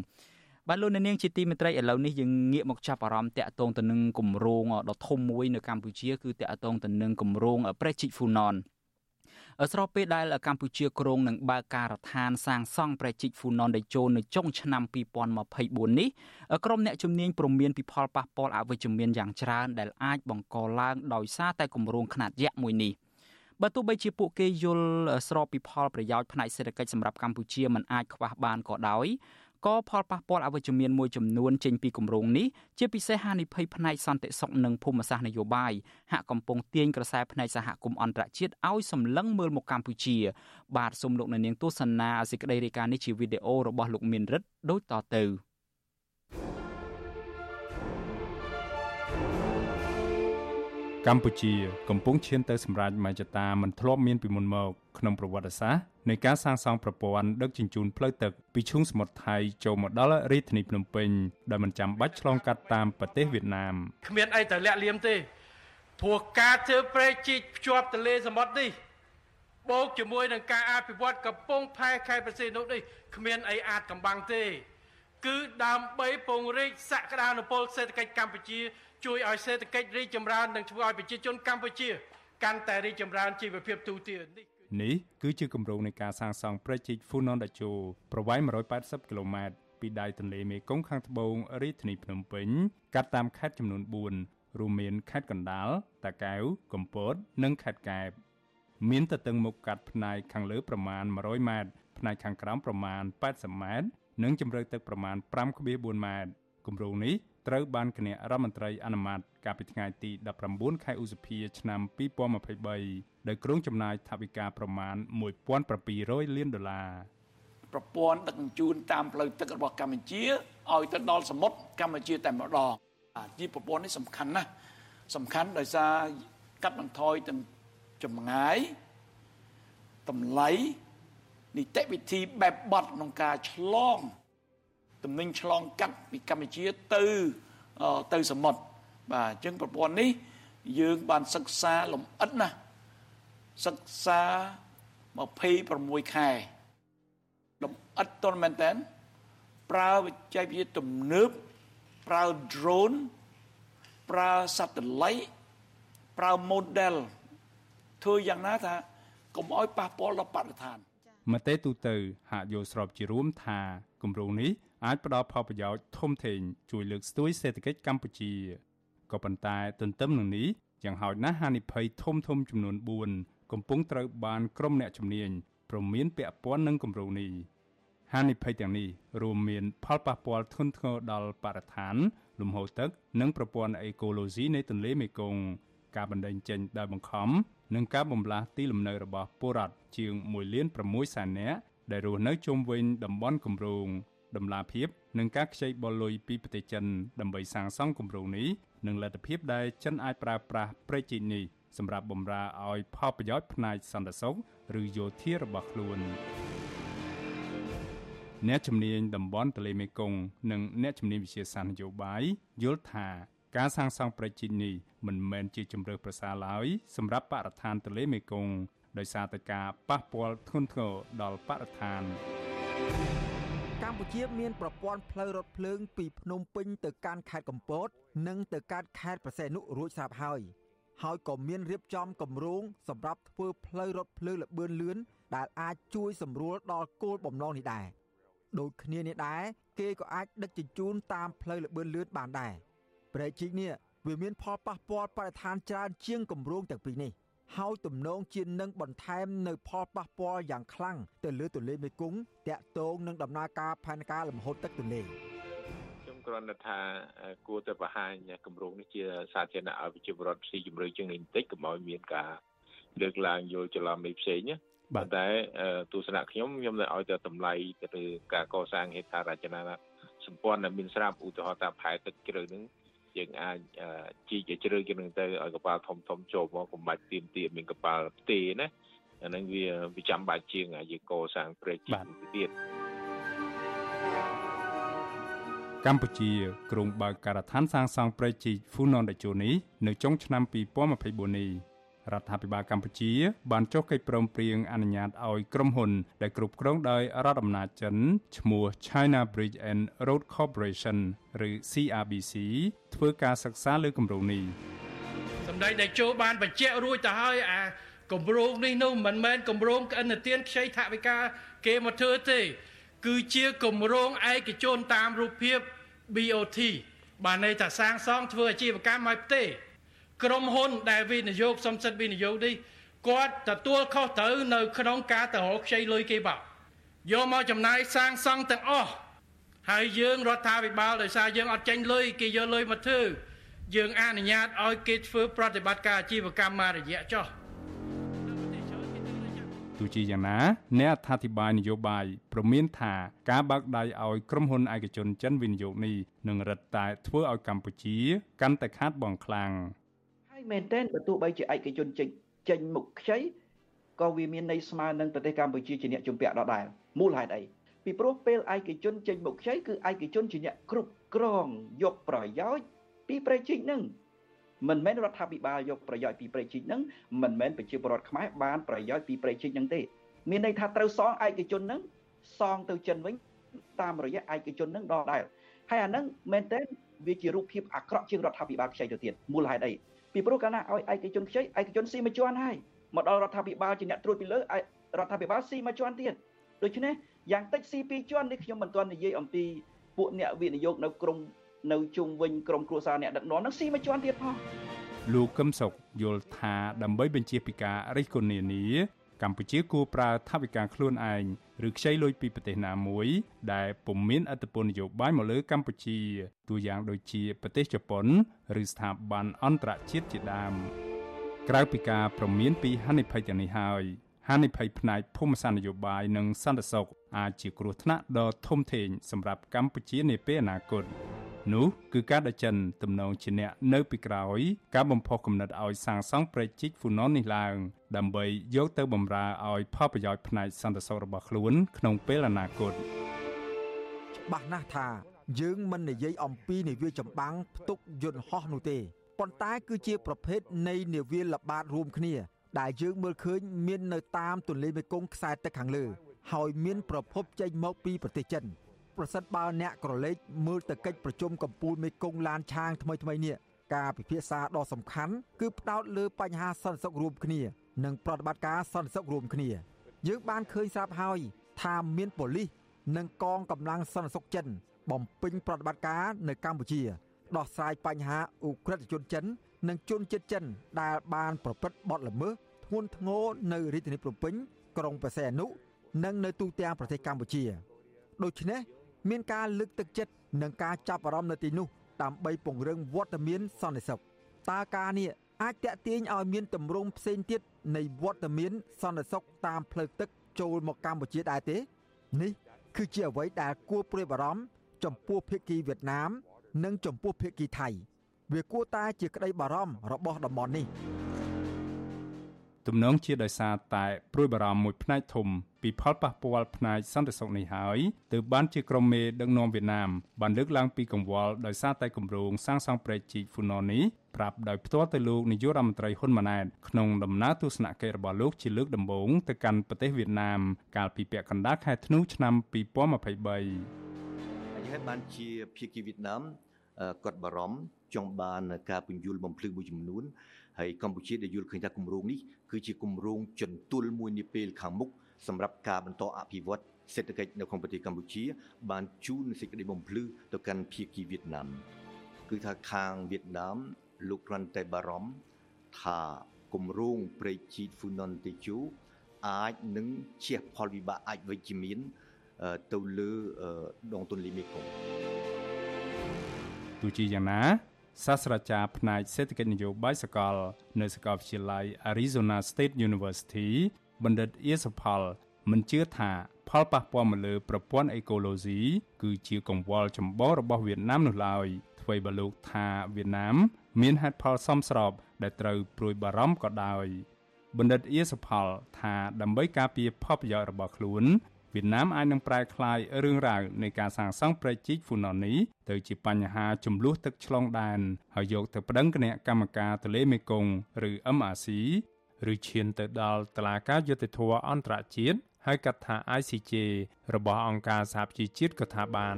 បាទលោកអ្នកនាងជាទីមេត្រីឥឡូវនេះយើងងាកមកចាប់អារម្មណ៍តាក់ទងទៅនឹងគម្រោងដ៏ធំមួយនៅកម្ពុជាគឺតាក់ទងទៅនឹងគម្រោងប្រេជីកហ្វូណន ស្របពេលដែលកម្ពុជាគ្រងនឹងបើកការដ្ឋានសាងសង់ប្រជិកហ្វូណនដេជោនៅចុងឆ្នាំ2024នេះក្រុមអ្នកជំនាញព្រមានពីផលប៉ះពាល់អវិជ្ជមានយ៉ាងច្រើនដែលអាចបង្កឡើងដោយសារតែគម្រោងខ្នាតយក្សមួយនេះបើទោះបីជាពួកគេយល់ស្របពីផលប្រយោជន៍ផ្នែកសេដ្ឋកិច្ចសម្រាប់កម្ពុជាមិនអាចខ្វះបានក៏ដោយ ក៏ផលប៉ះពាល់អវិជ្ជមានមួយចំនួនចេញពីគម្រោងនេះជាពិសេសហានិភ័យផ្នែកសន្តិសុខនិងភូមិសាស្ត្រនយោបាយហាក់កំពុងទាញក្រសែផ្នែកសហគមន៍អន្តរជាតិឲ្យសម្លឹងមើលមកកម្ពុជា បាទសូមលោកនាងទស្សនាសេចក្តីរាយការណ៍នេះជាវីដេអូរបស់លោកមានរិទ្ធដូចតទៅ កម្ពុជាកំពុងឈានទៅសម្រេចមហិច្ឆតាមិនធ្លាប់មានពីមុនមកក្នុងប្រវត្តិសាស្ត្រនៃការសាងសង់ប្រព័ន្ធដឹកជញ្ជូនផ្លូវទឹកពីឈូងសមុទ្រថៃចូលមកដល់រាជធានីភ្នំពេញដោយមិនចាំបាច់ឆ្លងកាត់តាមប្រទេសវៀតណាមគ្មានអីទៅលាក់លៀមទេព្រោះការធ្វើប្រេកជីកភ្ជាប់ទន្លេសមុទ្រនេះបូកជាមួយនឹងការអភិវឌ្ឍកំពង់ផែខេត្តប្រសិទ្ធនុនេះគ្មានអីអាចកំបាំងទេ គឺដើម្បីពង្រីកសក្តានុពលសេដ្ឋកិច្ចកម្ពុជា ជួយឲ្យសេដ្ឋកិច្ចរីកចម្រើននិងធ្វើឲ្យប្រជាជនកម្ពុជាកាន់តែរីកចម្រើនជីវភាពទូទៅនេះនេះគឺជាគម្រោងនៃការសាងសង់ប្រជិក Funon Dacho ប្រវែង180គីឡូម៉ែត្រពីដៃទន្លេមេគង្គខាងត្បូងរាជធានីភ្នំពេញកាត់តាមខេត្តចំនួន4រួមមានខេត្តកណ្ដាលតាកែវកំពត និងខេត្តកែបមានទទឹងមុខកាត់ផ្នែកខាងលើប្រមាណ100ម៉ែត្រផ្នែកខាងក្រោមប្រមាណ80ម៉ែត្រនិងជម្រៅទឹកប្រមាណ5.4ម៉ែត្រគម្រោងនេះ ត្រូវបានគណៈរដ្ឋមន្ត្រីអនុម័តកាលពីថ្ងៃទី19ខែឧសភាឆ្នាំ2023ដោយក្រុងចំណាយថវិកាប្រមាណ1700លានដុល្លារប្រព័ន្ធដឹកជញ្ជូនតាមផ្លូវទឹករបស់កម្ពុជាឲ្យទៅដល់សមុទ្រកម្ពុជាតែម្ដងជាប្រព័ន្ធនេះសំខាន់ណាស់សំខាន់ដោយសារកាត់បន្ថយទាំងចម្ងាយតម្លៃនីតិវិធីបែបបត់ក្នុងការឆ្លង ទំនិញឆ្លងកាត់ពីកម្ពុជាទៅទៅសមុទ្របាទអញ្ចឹងប្រព័ន្ធនេះយើងបានសិក្សាលម្អិតណាស់សិក្សា26ខែលម្អិតតមែនតើប្រើវិជ្ជាវិទ្យាទំនើបប្រើ drone ប្រើ satellite ប្រើ model ធ្វើយ៉ាងណាថាកុំឲ្យប៉ះពាល់ដល់បរិស្ថានមតិទូទៅហាក់យល់ស្របជារួមថាគម្រោងនេះ អាចផ្ដល់ផលប្រយោជន៍ធំធេងជួយលើកស្ទួយសេដ្ឋកិច្ចកម្ពុជាក៏ប៉ុន្តែទន្ទឹមនឹងនេះយ៉ាងហោចណាស់ហានិភ័យធំធំចំនួន4កំពុងត្រូវបានក្រុមអ្នកជំនាញព្រមមានពាក់ព័ន្ធនឹងគម្រោងនេះហានិភ័យទាំងនេះរួមមានផលប៉ះពាល់ធ្ងន់ធ្ងរដល់បរិស្ថាន លំហូរទឹក និងប្រព័ន្ធអេកូឡូស៊ីនៃទន្លេមេគង្គការបណ្តេញចេញដោយបង្ខំនិងការបំលាស់ទីលំនៅរបស់ពលរដ្ឋជាង1លាន6សែននាក់ដែលរស់នៅជុំវិញតំបន់គម្រោង ដំណាភាពនិងការខ្ចីបុលលុយពីប្រទេសចិនដើម្បីសាងសង់គម្រោងនេះនិងលទ្ធភាពដែលចិនអាចប្រើប្រាស់ប្រេជីនេះសម្រាប់បម្រើឲ្យផលប្រយោជន៍ផ្នែកសន្តិសុខឬយោធារបស់ខ្លួនអ្នកជំនាញតំបន់ទន្លេមេគង្គនិងអ្នកជំនាញវិទ្យាសាស្ត្រនយោបាយយល់ថាការសាងសង់ប្រជិញនេះមិនមែនជាជំរើសប្រសើរឡើយសម្រាប់បរិស្ថានទន្លេមេគង្គដោយសារតែការប៉ះពាល់ធ្ងន់ធ្ងរដល់បរិស្ថាន កម្ពុជាមានប្រព័ន្ធផ្លូវរថភ្លើងពីភ្នំពេញទៅកាន់ខេត្តកំពត និងទៅកាន់ខេត្តប្រសេនុរួចស្រាប់ហើយហើយក៏មានរៀបចំគម្រោងសម្រាប់ធ្វើផ្លូវរថភ្លើងលបឿនលឿនដែលអាចជួយសម្រួលដល់គោលបំណងនេះដែរដូចគ្នានេះដែរគេក៏អាចដឹកជញ្ជូនតាមផ្លូវលបឿនលឿនបានដែរប្រែជីកនេះវាមានផលប៉ះពាល់បរិស្ថានច្រើនជាងគម្រោងទាំងពីរនេះ ហើយទំនងជានឹងបន្ថែមនៅផលប៉ះពាល់យ៉ាងខ្លាំងទៅលើទន្លេមេគង្គតាក់ទងនឹងដំណើរការផែនការលំហូរទឹកទន្លេខ្ញុំគ្រាន់តែថាគួរតែបង្ហាញគម្រោងនេះជាសាធារណៈឲ្យប្រជាពលរដ្ឋស៊ីជម្រៅជាងនេះបន្តិចកុំឲ្យមានការលើកឡើងយល់ច្រឡំនេះផ្សេងណាប៉ុន្តែទស្សនៈខ្ញុំខ្ញុំនៅឲ្យតែតម្លៃទៅលើការកសាងហេដ្ឋារចនាសម្ព័ន្ធដែលមានស្រាប់ឧទាហរណ៍ថាផែទឹកជ្រៅនឹង យើងអាចជីកជ្រៅជាងនឹងទៅឲ្យកប៉ាល់ធំធំចូលមកកុំបាច់ទៀមទាមានកប៉ាល់ផ្ទេណាអានឹងវាវាចាំបាច់ជាងយើងកសាងព្រែកជីកទៀតកម្ពុជាក្រុងបើកការដ្ឋានសាងសង់ព្រែកជីកហ្វូណនដេជូនេះនៅចុងឆ្នាំ2024នេះ រដ្ឋាភិបាលកម្ពុជា បានចុះកិច្ចព្រមព្រៀងអនុញ្ញាតឲ្យក្រុមហ៊ុន ដែលគ្រប់គ្រងដោយរដ្ឋអំណាចចិនឈ្មោះ China Bridge and Road Corporation ឬ CRBC ធ្វើការសិក្សាលើគម្រោងនេះសម្ដេចតេជោបានបញ្ជាក់រួចទៅហើយអាគម្រោងនេះនោះមិនមែនគម្រោងក្អិនទានខ្ចីថវិកាគេមកធ្វើទេ គឺជាគម្រោងឯកជនតាមរូបភាព BOT បានន័យថាសាងសង់ធ្វើអាជីវកម្មឲ្យផ្ទេ ក្រុមហ៊ុនដែលវិនិយោគសំសិទ្ធវិនិយោគនេះគាត់ទទួលខុសត្រូវនៅក្នុងការទៅរកខ្ចីលុយគេបាក់យកមកចំណាយសាងសង់ទាំងអស់ហើយយើងរដ្ឋាភិបាលដោយសារយើងអត់ចេញលុយគេយកលុយមកធ្វើយើងអនុញ្ញាតឲ្យគេធ្វើប្រតិបត្តិការអាជីវកម្មមួយរយៈចោះទោះជាយ៉ាងណាអ្នកអធិប្បាយនយោបាយប្រមានថាការបើកដៃឲ្យក្រុមហ៊ុនឯកជនចិនវិនិយោគនេះនឹងរឹតតែធ្វើឲ្យកម្ពុជាកាន់តែខាតបង់ខ្លាំង មែនទែនបើទោះបីជាឯកជនចេញចេញមុខខ្ចីក៏វាមានន័យស្មើនឹងប្រទេសកម្ពុជាជាអ្នកជំពាក់ដដែលមូលហេតុអីពីព្រោះពេលឯកជនចេញមុខខ្ចីគឺឯកជនជាអ្នកគ្រប់គ្រងយកប្រយោជន៍ពីប្រជិកនឹងមិនមែនរដ្ឋាភិបាលយកប្រយោជន៍ពីប្រជិកនឹងមិនមែនប្រជាពលរដ្ឋខ្មែរបានប្រយោជន៍ពីប្រជិកនឹងទេមានន័យថាត្រូវសងឯកជននឹងសងទៅចិនវិញតាមរយៈឯកជននឹងដល់ដែរហើយអានឹងមែនតើវាជារូបភាពអាក្រក់ជាងរដ្ឋាភិបាលខ្ចីទៅទៀតមូលហេតុអី ពីព្រោះកាលណាឲ្យឯកជនខ្ចីឯកជនស៊ីមួយជាន់ហើយមកដល់រដ្ឋាភិបាលជាអ្នកត្រួតពីលើរដ្ឋាភិបាលស៊ីមួយជាន់ទៀតដូច្នេះយ៉ាងតិចស៊ីពីរជាន់នេះខ្ញុំមិនទាន់និយាយអំពីពួកអ្នកវិនិយោគនៅក្រមនៅជុំវិញក្រមគ្រួសារអ្នកដឹកនាំនឹងស៊ីមួយជាន់ទៀតផងលោកកឹមសុខយល់ថាដើម្បីបញ្ជាពីការរិះគន់នានា កម្ពុជាគួរប្រើថវិកាខ្លួនឯងឬខ្ចីលុយពីប្រទេសណាមួយដែលពុំមានអធិបុលនយោបាយមកលើកម្ពុជាទូយ៉ាងដូចជាប្រទេសជប៉ុនឬស្ថាប័នអន្តរជាតិជាដើមក្រៅពីការប្រមានពីហានិភ័យទាំងនេះហើយហានិភ័យផ្នែកភូមិសាស្ត្រនយោបាយនិងសន្តិសុខអាចជាគ្រោះថ្នាក់ដ៏ធំធេងសម្រាប់កម្ពុជានាពេលអនាគត នោះគឺការដែលចិនទំនងជាអ្នកនៅពីក្រោយការបំផុសគំនិតឲ្យសាងសង់ប្រេជីកហ្វូណននេះឡើងដើម្បីយកទៅបម្រើឲ្យផលប្រយោជន៍ផ្នែកសន្តិសុខរបស់ខ្លួនក្នុងពេលអនាគតច្បាស់ណាស់ថាយើងមិននិយាយអំពីនាវាចម្បាំងផ្ទុកយន្តហោះនោះទេប៉ុន្តែគឺជាប្រភេទនៃនាវាល្បាតរួមគ្នា ដែលយើងមើលឃើញមាននៅតាមទន្លេមេគង្គខ្សែទឹកខាងលើ ហើយមានប្រភពចេញមកពីប្រទេសចិន ប្រសិនបើអ្នកក្រឡេកមើលទៅកិច្ចប្រជុំកំពូលមេគង្គឡានឆាងថ្មីថ្មីនេះការពិភាក្សាដ៏សំខាន់គឺផ្ដោតលើបញ្ហាសន្តិសុខរួមគ្នា និងប្រតិបត្តិការសន្តិសុខរួមគ្នាយើងបានឃើញស្រាប់ហើយថាមានប៉ូលីសនិងកងកម្លាំងសន្តិសុខចិន បំពេញប្រតិបត្តិការនៅកម្ពុជាដោះស្រាយបញ្ហាអ ுக ្រិតជនចិន និងជនជាតិចិន ដែលបានប្រព្រឹត្តបទល្មើសធ្ងន់ធ្ងរនៅរាជធានីភ្នំពេញក្រុងព្រះសីហនុនិងនៅទូទាំងប្រទេសកម្ពុជាដូច្នេះ មានការលើកទឹកចិត្តនិងការចាប់អារម្មណ៍នៅទីនោះដើម្បីពង្រឹងវត្តមានសន្តិសុខតើការនេះអាចតេទៀងឲ្យមានទម្រង់ផ្សេងទៀតនៃវត្តមានសន្តិសុខតាមផ្លូវទឹកចូលមកកម្ពុជាដែរទេ នេះ គឺជាអ្វីដែលគួរព្រួយបារម្ភចំពោះភាគីវៀតណាម និងចំពោះភាគីថៃវាគួរតែជាក្តីបារម្ភរបស់តំបន់នេះទំនងជាដោយសារតែព្រួយបារម្ភមួយផ្នែកធំ ពីផលប៉ះពាល់ផ្នែកសន្តិសុខនេះហើយទើបបានជាក្រុមមេដឹកនាំវៀតណាមបានលើកឡើងពីកង្វល់ដោយសារតែគម្រោងសាងសង់ព្រែកជីកហ្វូណននេះប្រាប់ដោយផ្ទាល់ទៅលោកនាយករដ្ឋមន្ត្រីហ៊ុនម៉ាណែតក្នុងដំណើរទស្សនកិច្ចរបស់លោកជាលើកដំបូងទៅកាន់ប្រទេសវៀតណាមកាលពីពាក់កណ្ដាលខែធ្នូឆ្នាំ2023ហើយបានជាភាគីវៀតណាមគាត់បារម្ភចង់បានការពន្យល់បំភ្លឺមួយចំនួនហើយកម្ពុជាដែលយល់ឃើញថាគម្រោងនេះគឺជាគម្រោងចន្ទុលមួយនាពេលខាងមុខ សម្រាប់ការបន្តអភិវឌ្ឍសេដ្ឋកិច្ចនៅក្នុងប្រទេសកម្ពុជា បានជូនសេចក្តីបំភ្លឺទៅកាន់ភាគីវៀតណាមគឺថាខាងវៀតណាមលោកគ្រាន់តែបារម្ភថាគម្រោងព្រៃជីតហ្វូណុនតេជូអាចនឹងជះផលវិបាកអាចវិជ្ជមានទៅលើដងទន្លេមេគង្គទោះជាយ៉ាងណាសាស្ត្រាចារ្យផ្នែកសេដ្ឋកិច្ចនយោបាយសកល នៅសាកលវិទ្យាល័យ Arizona State University បណ្ឌិតអៀសផលមិនជឿថាផលប៉ះពាល់មកលើប្រព័ន្ធអេកូឡូស៊ីគឺជាកង្វល់ចម្បងរបស់វៀតណាមនោះឡើយអ្វីបើលោកថាវៀតណាម មានហេតុផលសមស្រប ដែលត្រូវព្រួយបារម្ភក៏ដោយបណ្ឌិតអៀសផលថាដើម្បីការពារផលប្រយោជន៍របស់ខ្លួនវៀតណាមអាចនឹងប្រែក្លាយរឿងរ៉ាវនៃការសាងសង់ព្រែកជីកហ្វូណននេះទៅជាបញ្ហាចំនួនទឹកឆ្លងដែនហើយយកទៅប្តឹងគណៈកម្មការទន្លេមេគង្គឬ MRC ឬឈានទៅដល់តុលាការយុត្តិធម៌អន្តរជាតិហៅកាត់ថា ICJ របស់អង្គការសហប្រជាជាតិក៏ថាបាន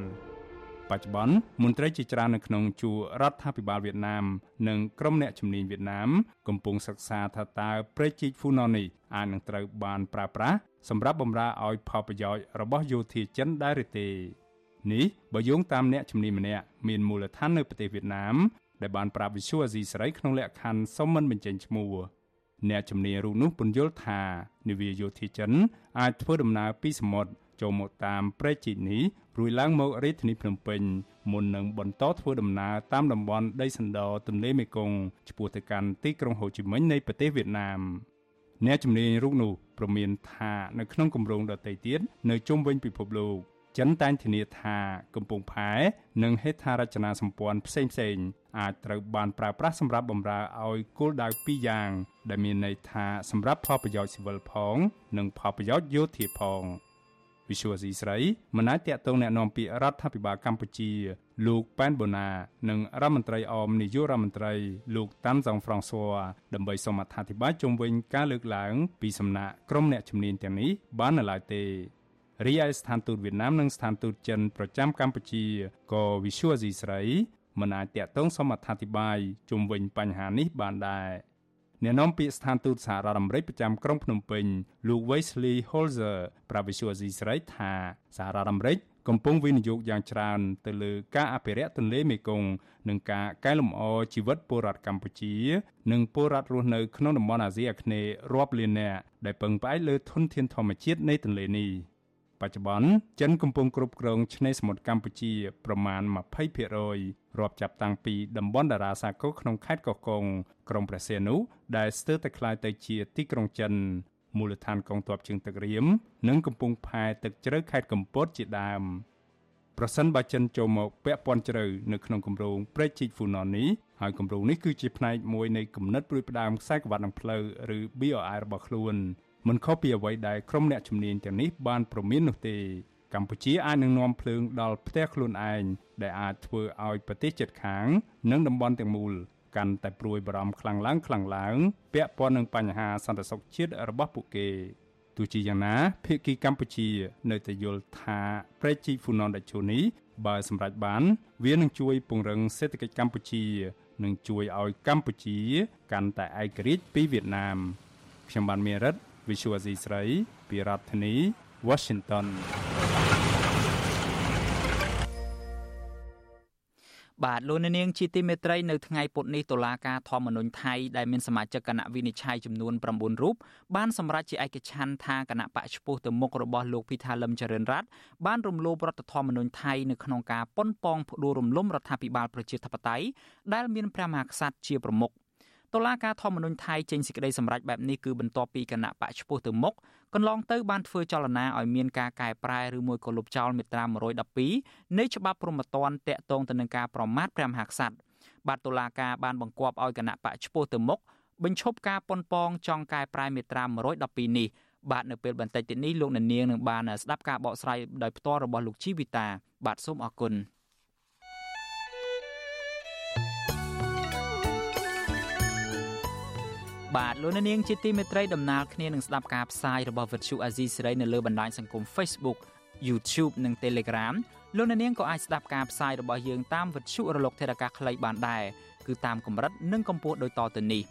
បច្ចុប្បន្នមន្ត្រីជាច្រើននៅក្នុងជួររដ្ឋាភិបាលវៀតណាមនិងក្រុមអ្នកជំនាញវៀតណាមកំពុងសិក្សាថាតើព្រែកជីកហ្វូណននេះអាចនឹងត្រូវបានប្រើប្រាស់សម្រាប់បម្រើឲ្យផលប្រយោជន៍របស់យោធាចិនដែរឬទេនេះបើយោងតាមអ្នកជំនាញម្នាក់មានមូលដ្ឋាននៅប្រទេសវៀតណាមដែលបានប្រាប់វិសុអាស៊ីសេរីក្នុងលក្ខខណ្ឌសុំមិនបញ្ចេញឈ្មោះ អ្នកជំនាញរូបនោះពន្យល់ថានាវាយោធាចិន អាចធ្វើដំណើរពីសមុទ្រចូលមកតាមព្រែកជីកនេះរួចឡើងមករាជធានីភ្នំពេញមុននឹងបន្តធ្វើដំណើរតាមតំបន់ដីសណ្ដទន្លេមេគង្គឆ្ពោះទៅកាន់ទីក្រុងហូជីមិញនៃប្រទេសវៀតណាមអ្នកជំនាញរូបនោះប្រមានថានៅក្នុងគម្រោងដទៃទៀតនៅជុំវិញពិភពលោក ចិនតែងធានាថាកំពង់ផែនិងហេដ្ឋារចនាសម្ព័ន្ធផ្សេងៗអាចត្រូវបានប្រើប្រាស់សម្រាប់បម្រើឲ្យគោលដៅពីរយ៉ាងដែលមានន័យថាសម្រាប់ផលប្រយោជន៍ស៊ីវិលផង និងផលប្រយោជន៍យោធាផងវិសុវស៊ីស្រីមិនអាចតាក់ទងแนะនាំពាក្យរដ្ឋាភិបាលកម្ពុជា លោកប៉ែនបូណានិងរដ្ឋមន្ត្រីអមនាយករដ្ឋមន្ត្រីលោកតាន់សងហ្វ្រង់ស៊័រដើម្បីសូមអធិប្បាយជុំវិញការលើកឡើង ពីសំណាក់ក្រុមអ្នកជំនាញទាំងនេះបាននៅឡើយទេ រីឯស្ថានទូតវៀតណាមនិងស្ថានទូតចិនប្រចាំកម្ពុជាក៏វិសុវស៊ីស្រីមិនអាចតាក់ទងសូមអធិប្បាយជុំវិញបញ្ហានេះបានដែរអ្នកនាំពាក្យស្ថានទូតសហរដ្ឋអាមេរិកប្រចាំក្រុងភ្នំពេញលោក Wesley Holzer ប្រាវិសុយស៊ីស្រីថាសហរដ្ឋអាមេរិកកំពុងវិនិយោគយ៉ាងច្រើនទៅលើការអភិរក្សទន្លេមេគង្គនិងការកែលម្អជីវិតពលរដ្ឋកម្ពុជា និងពលរដ្ឋរស់នៅក្នុងតំបន់អាស៊ីអាគ្នេយ៍រាប់លាននាក់ដែលពឹងផ្អែកលើធនធានធម្មជាតិនៃទន្លេនេះ។ បច្ចុប្បន្នចិនកំពុងគ្រប់គ្រងឆ្នេរសមុទ្រកម្ពុជាប្រមាណ20%រាប់ចាប់តាំងពីតំបន់តារាសាគរក្នុងខេត្តកោះកុងក្រុងព្រះសីហនុដែលស្ទើរតែក្លាយទៅជាទីក្រុងចិនមូលដ្ឋានកងទ័ពជើងទឹករៀមនិងកំពង់ផែទឹកជ្រៅខេត្តកំពតជាដើមប្រសិនបើចិនចូលមកពាក់ព័ន្ធជ្រៅនៅក្នុងគម្រោងព្រែកជីកហ្វូណននេះហើយគម្រោងនេះគឺជាផ្នែកមួយនៃគំនិតព្រួយផ្ដើមខ្សែក្រវ៉ាត់នឹងផ្លូវឬ BRI របស់ខ្លួន មិនខុសពីអ្វីដែលក្រុមអ្នកជំនាញទាំងនេះបានប្រមាននោះទេកម្ពុជាអាចនឹងនាំភ្លើងដល់ផ្ទះខ្លួនឯងដែលអាចធ្វើឲ្យប្រទេសជិតខាង និងតំបន់ទាំងមូលកាន់តែព្រួយបារម្ភខ្លាំងឡើងខ្លាំងឡើង ពាក់ព័ន្ធនឹងបញ្ហាសន្តិសុខជាតិរបស់ពួកគេទោះជាយ៉ាងណាភាគីកម្ពុជា នៅតែយល់ថាប្រេជីហ្វូណនដាជូនីបើសម្រេចបាន វានឹងជួយពង្រឹងសេដ្ឋកិច្ចកម្ពុជានិងជួយឲ្យកម្ពុជា កាន់តែឯករាជ្យពីវៀតណាមខ្ញុំបានមេរិត Visual Asia ស្រីពីរដ្ឋធានី Washington បាទលោកនាងជាទីមេត្រីនៅថ្ងៃពុធនេះតុលាការធម្មនុញ្ញថៃដែលមានសមាជិកគណៈវិនិច្ឆ័យចំនួន9រូបបានសម្រេចជាឯកច្ឆ័ន្ទថាគណៈបកឈ្មោះទៅមុខរបស់លោកភីថាលឹមចរិនរ័ត្នបានរំលោភរដ្ឋធម្មនុញ្ញថៃនៅក្នុងការប៉ុនប៉ងផ្ដួលរំលំរដ្ឋាភិបាលប្រជាធិបតេយ្យដែលមានព្រះមហាក្សត្រជាប្រមុខ តុលាការធម្មនុញ្ញថៃចេញសេចក្តីសម្រេចបែបនេះគឺបន្ទាប់ពីគណៈបកឈ្មោះទៅមុខកន្លងទៅបានធ្វើចលនាឲ្យមានការកែប្រែឬមួយក៏លុបចោលមាត្រា112នៃច្បាប់ព្រហ្មទណ្ឌតាក់ទងទៅនឹងការប្រមាថព្រះមហាក្សត្របាទតុលាការបានបង្គាប់ឲ្យគណៈបកឈ្មោះទៅមុខបញ្ឈប់ការប៉ុនប៉ងចង់កែប្រែមាត្រា112នេះបាទនៅពេលបន្តិចទៀតនេះលោកនាងនឹងបានស្ដាប់ការបកស្រាយដោយផ្ទាល់របស់លោកជីវិតាបាទសូមអរគុណ បាទលោកនាងជាទីមេត្រីដំណើរគ្នានឹងស្ដាប់ការផ្សាយរបស់វិទ្យុអាស៊ីសេរីនៅលើបណ្ដាញសង្គម Facebook YouTube និង Telegram លោកនាងក៏អាចស្ដាប់ការផ្សាយរបស់យើងតាមវិទ្យុរលកថេរកាសខ្លីបានដែរគឺតាមកម្រិតនិងកម្ពស់ដូចតទៅនេះ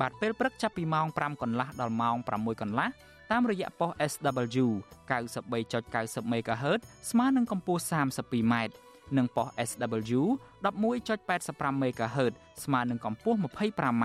បាទពេលព្រឹកចាប់ពីម៉ោង5កន្លះដល់ម៉ោង6កន្លះតាមរយៈប៉ុស SW 93.90 MHz ស្មើនឹងកម្ពស់ 32m និងប៉ុស SW 11.85 MHz ស្មើនឹងកម្ពស់ 25m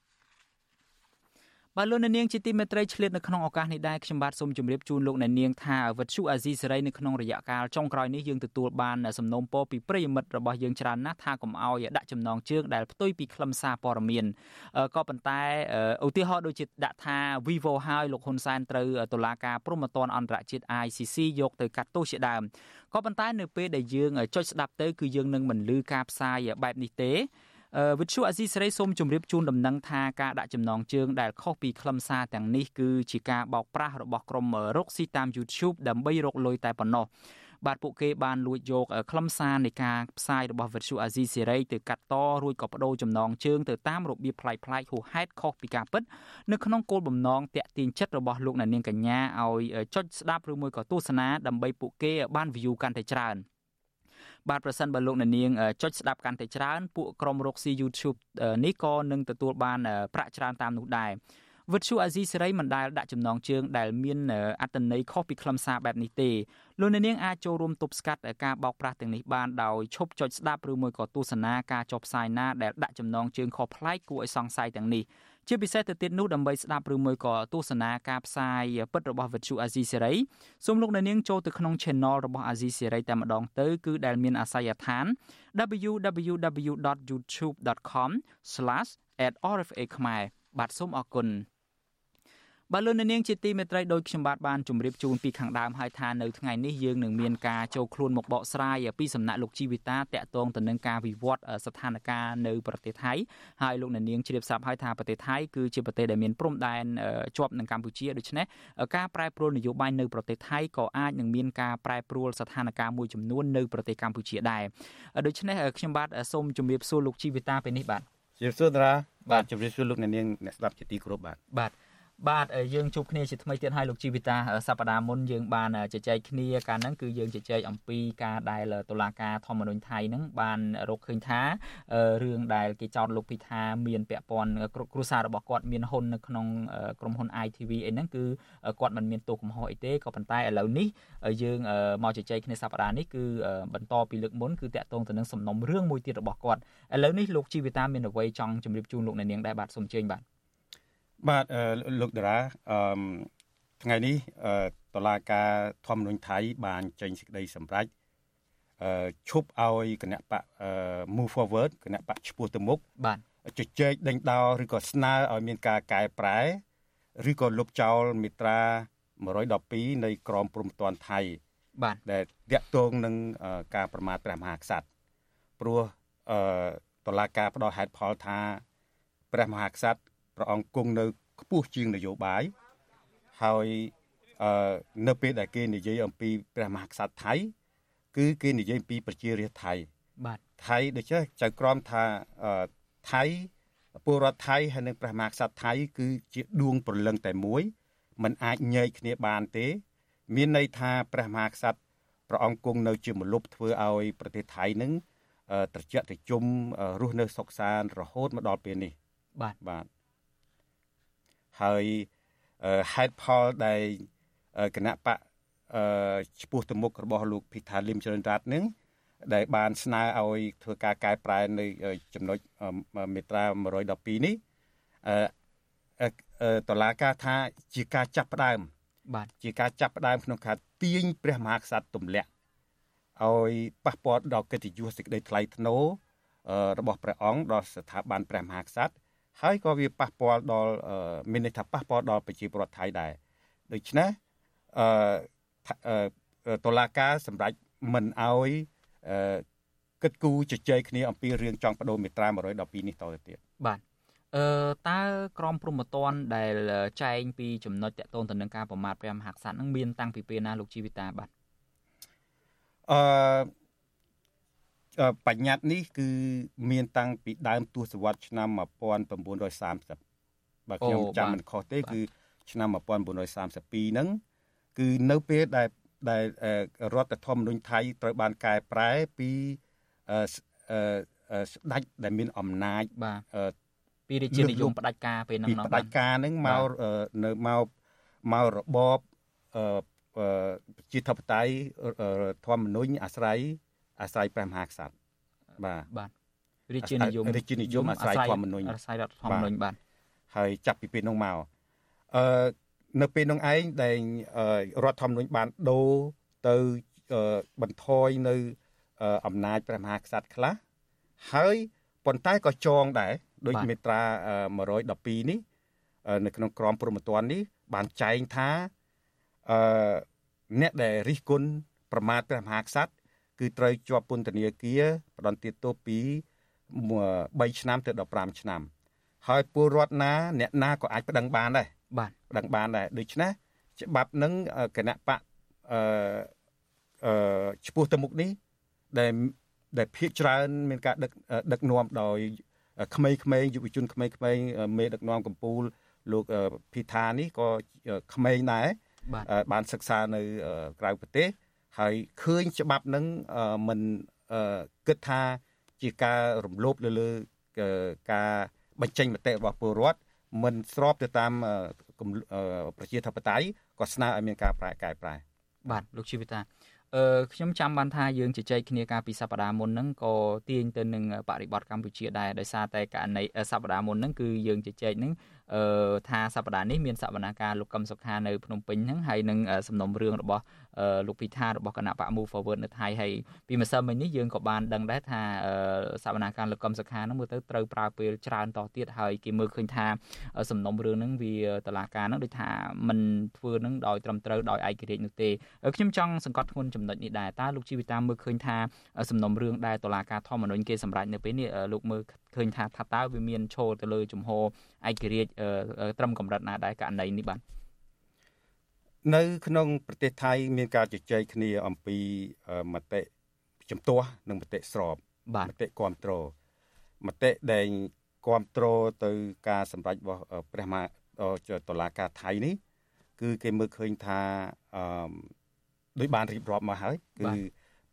បាទលោកអ្នកនាងជាទីមេត្រីឆ្លៀតនៅក្នុងឱកាសនេះដែរខ្ញុំបាទសូមជម្រាបជូនលោកអ្នកនាងថាវិទ្យុអាស៊ីសេរីនៅក្នុងរយៈកាលចុងក្រោយនេះយើងទទួលបានសំណូមពរពីប្រិយមិត្តរបស់យើងច្រើនណាស់ថាកុំអោយដាក់ចំណងជើងដែលផ្ទុយពីខ្លឹមសារព័ត៌មានក៏ប៉ុន្តែឧទាហរណ៍ដូចជាដាក់ថា Vivo ហើយលោកហ៊ុនសែនត្រូវតុលាការព្រហ្មទណ្ឌអន្តរជាតិ ICC យកទៅកាត់ទោសជាដើមក៏ប៉ុន្តែនៅពេលដែលយើងចុចស្ដាប់ទៅគឺយើងនឹងមិនលឺការផ្សាយបែបនេះទេ វិទ្យុអាស៊ីសេរីសូមជម្រាបជូនដំណឹងថាការដាក់ចំណងជើងដែលខុសពីខ្លឹមសារទាំងនេះគឺជាការបោកប្រាស់របស់ក្រុមរកស៊ីតាម YouTube ដើម្បីរកលុយតែប៉ុណ្ណោះបាទពួកគេបានលួចយកខ្លឹមសារនៃការផ្សាយរបស់វិទ្យុអាស៊ីសេរីទៅកាត់តរួចក៏បដូរចំណងជើងទៅតាមរបៀបប្លែកៗហួសហេតុខុសពីការពិតនៅក្នុងគោលបំណងតាក់ទាញចិត្តរបស់លោកអ្នកនាងកញ្ញាឲ្យចុចស្ដាប់ឬមួយក៏ទស្សនាដើម្បីពួកគេបាន view កាន់តែច្រើន។ បាទប្រសិនបើលោកអ្នកនាងចុចស្ដាប់កាន់តែច្រើនពួកក្រុមរកស៊ី YouTube នេះក៏នឹងទទួលបានប្រាក់ច្រើនតាមនោះដែរវិទ្យុអាស៊ីសេរីមិនដែលដាក់ចំណងជើងដែលមានអត្តន័យខុសពីខ្លឹមសារបែបនេះទេលោកអ្នកនាងអាចចូលរួមទប់ស្កាត់ការបោកប្រាស់ទាំងនេះបានដោយឈប់ចុចស្ដាប់ឬមួយក៏ទស្សនាការចុះផ្សាយណាដែលដាក់ចំណងជើងខុសប្លែកគួរឲ្យសង្ស័យទាំងនេះ ជាពិសេសទៅទៀតនោះដើម្បីស្ដាប់ឬមួយក៏ទស្សនាការផ្សាយពិតរបស់វិទ្យុអាស៊ីសេរីសូមលោកអ្នកនាងចូលទៅក្នុង Channel របស់អាស៊ីសេរីតែម្ដងទៅគឺដែលមានអាសយដ្ឋាន www.youtube.com/@rfa ខ្មែរបាទសូមអរគុណ បាទលោកនាងជាទីមេត្រីដោយខ្ញុំបាទបានជម្រាបជូនពីខាងដើមហើយថានៅថ្ងៃនេះយើងនឹងមានការចូលខ្លួនមកបកស្រាយពីសំណាក់លោកជីវិតាតកតងទៅនឹងការវិវត្តស្ថានភាពនៅប្រទេសថៃហើយលោកនាងជ្រាបស្រាប់ហើយថាប្រទេសថៃគឺជាប្រទេសដែលមានព្រំដែនជាប់នឹងកម្ពុជាដូច្នេះការប្រែប្រួលនយោបាយនៅប្រទេសថៃក៏អាចនឹងមានការប្រែប្រួលស្ថានភាពមួយចំនួននៅប្រទេសកម្ពុជាដែរដូច្នេះខ្ញុំបាទសូមជម្រាបសួរលោកជីវិតាពេលនេះបាទជម្រាបសួរតារាបាទជម្រាបសួរលោកអ្នកនាងអ្នកស្ដាប់ជាទីគោរពបាទបាទ បាទយើងជួបគ្នាជាថ្មីទៀតហើយលោកជីវិតាសប្តាហ៍មុនយើងបានជជែកគ្នាកាលហ្នឹងគឺយើងជជែកអំពីការដែលតុលាការធម្មនុញ្ញថៃហ្នឹងបានរកឃើញថារឿងដែលគេចោទលោកពីថាមានពាក់ព័ន្ធគ្រួសាររបស់គាត់មានហ៊ុននៅក្នុងក្រុមហ៊ុន ITV អីហ្នឹងគឺគាត់មិនមានទោសកំហុសអីទេក៏ប៉ុន្តែឥឡូវនេះយើងមកជជែកគ្នាសប្តាហ៍នេះគឺបន្តពីលើកមុនគឺតាក់ទងទៅនឹងសំណុំរឿងមួយទៀតរបស់គាត់ឥឡូវនេះលោកជីវិតាមានអ្វីចង់ជម្រាបជូនលោកអ្នកនាងដែរបាទសូមអញ្ជើញបាទ បាទលោកតារាអឺថ្ងៃនេះតឡាការធម្មនុញ្ញថៃ បានចេញសេចក្តីសម្រេចអឺឈប់ឲ្យគណៈបក move forward គណៈបកឈ្មោះទៅមុខបាទជជែកដេញដោលឬក៏ស្នើឲ្យមានការកែប្រែឬក៏លុបចោលមាត្រា112នៃក្រមព្រំប្រទានថៃ បាទដែលតាក់ទងនឹងការប្រមាថព្រះមហាក្សត្រព្រោះអឺតឡាការផ្ដោតហេតុផលថាព្រះមហាក្សត្រ ព្រះអង្គគង់នៅខ្ពស់ជាងនយោបាយហើយអឺនៅពេលដែលគេនិយាយអំពីព្រះមហាក្សត្រថៃ គឺគេនិយាយពីប្រជារាស្ត្រថៃបាទថៃដូច្នេះចៅក្រមថាថៃពលរដ្ឋថៃហើយនិងព្រះមហាក្សត្រថៃ គឺជាដួងព្រលឹងតែមួយมันអាចញែកគ្នាបានទេ មានន័យថាព្រះមហាក្សត្រព្រះអង្គគង់នៅជាមលុបធ្វើឲ្យប្រទេសថៃនឹងត្រជាក់ត្រជុំរស់នៅសុខសាន្តរហូតមកដល់ពេលនេះបាទបាទ ហើយហេតុផលដែលគណៈបកឈ្មោះទៅមុខរបស់លោកភិថាលឹមចរិនរ័ត្ននឹងដែលបានស្នើឲ្យធ្វើការកែប្រែនៅចំណុចមេត្រា112នេះអឺតឡាការថាជាការចាប់ផ្ដើម បាទជាការចាប់ផ្ដើមក្នុងការទាញព្រះមហាក្សត្រទម្លាក់ឲ្យប៉ះពាល់ដល់កិត្តិយសសេចក្តីថ្លៃថ្នូររបស់ព្រះអង្គដល់ស្ថាប័នព្រះមហាក្សត្រ ហើយក៏វាប៉ះពាល់ដល់មានន័យថាប៉ះពាល់ដល់ប្រជាពលរដ្ឋថៃដែរដូច្នេះអឺតុលាការសម្រេចមិនអោយគិតគូរជជែកគ្នាអំពីរឿងចង់បដូរមេត្រា112នេះតទៅទៀតបាទអឺតើក្រមព្រហ្មទណ្ឌដែលចែងពីចំណុចតកតូនទៅនឹងការប្រមាថព្រះមហាក្សត្រនឹងមានតាំងពីពេលណាលោកជីវិតាបាទអឺ បញ្ញត្តិនេះគឺមានតាំងពីដើមទសវត្សរ៍ឆ្នាំ1930បើខ្ញុំចាំមិនខុសទេគឺឆ្នាំ1932ហ្នឹងគឺនៅពេលដែលដែលរដ្ឋធម្មនុញ្ញថៃត្រូវបានកែប្រែពីស្ដេចដែលមានអំណាចបាទពីរាជានិយមផ្ដាច់ការពេលហ្នឹងផ្ដាច់ការហ្នឹងមកនៅមកមករបបប្រជាធិបតេយ្យធម្មនុញ្ញអាស្រ័យ អាស្រ័យព្រះមហាក្សត្របាទបាទរាជានិយមរាជានិយមអាស្រ័យធម្មនុញ្ញអាស្រ័យរដ្ឋធម្មនុញ្ញបាទហើយចាប់ពីពេលនោះមកអឺនៅពេលនោះឯងដែលរដ្ឋធម្មនុញ្ញបានដូរទៅបន្ថយនៅអំណាចព្រះមហាក្សត្រខ្លះហើយប៉ុន្តែក៏ចងដែរដោយមេត្រា112នេះនៅក្នុងក្រមព្រហ្មទណ្ឌនេះបានចែងថាអឺអ្នកដែលរិះគន់ប្រមាថព្រះមហាក្សត្រ គឺត្រូវជាប់ពន្ធនាគារផ្ដន្ទាទោសពី3ឆ្នាំទៅ15ឆ្នាំ ហើយពលរដ្ឋណា អ្នកណាក៏អាចប្តឹងបានដែរបាទប្តឹងបានដែរដូច្នេះច្បាប់នឹងគណៈបកអឺអឺឈ្មោះទៅមុខនេះដែលដែលភាកច្រើនមានការដឹកដឹកនាំដោយក្មេងៗយុវជនក្មេងៗមេដឹកនាំកម្ពុជាលោកភីថានេះក៏ក្មេងដែរបានសិក្សានៅក្រៅប្រទេស ហើយឃើញច្បាប់នឹងមិនគិតថាជាការរំលោភលើលើការបញ្ចេញមតិរបស់ពលរដ្ឋមិនស្របទៅតាមប្រជាធិបតេយ្យក៏ស្នើឲ្យមានការប្រែកែប្រែបាទលោកជីវិតាអឺខ្ញុំចាំបានថាយើងជជែកគ្នាកាលពីសប្តាហ៍មុនហ្នឹងក៏ទាញទៅនឹងបរិបទកម្ពុជាដែរដោយសារតែករណីសប្តាហ៍មុនហ្នឹងគឺយើងជជែកហ្នឹង អឺថាសប្តាហ៍នេះមានសវនាការលោកកឹមសុខានៅភ្នំពេញហ្នឹងហើយនឹងសំណុំរឿងរបស់លោកពិថារបស់គណៈបក Move Forward នៅថៃហើយពីម្សិលមិញនេះយើងក៏បានដឹងដែរថាសវនាការលោកកឹមសុខាហ្នឹងមើលទៅត្រូវប្រើពេលច្រើនតទៀតហើយគេមើលឃើញថាសំណុំរឿងហ្នឹងវាតឡាការហ្នឹងដូចថាมันធ្វើហ្នឹងដោយត្រឹមត្រូវដោយឯករាជ្យនោះទេខ្ញុំចង់សង្កត់ធ្ងន់ចំណុចនេះដែរតើលោកជីវិតាមើលឃើញថាសំណុំរឿងដែលតឡាការធម្មនុញ្ញគេសម្រេចនៅពេលនេះលោកមើលឃើញថាថាតើវាមានឈរទៅលើជំហរឯករាជ្យត្រឹមកម្រិតណាដែរករណីនេះបាទនៅក្នុងប្រទេសថៃមានការជជែកគ្នាអំពីមតិជំទាស់និងមតិស្របមតិគ្រប់គ្រងមតិដែលគ្រប់គ្រងទៅការសម្រេចរបស់ព្រះមហាតុលាការថៃនេះ គឺគេមើលឃើញថាអឺដោយបានរៀបរាប់មកហើយគឺ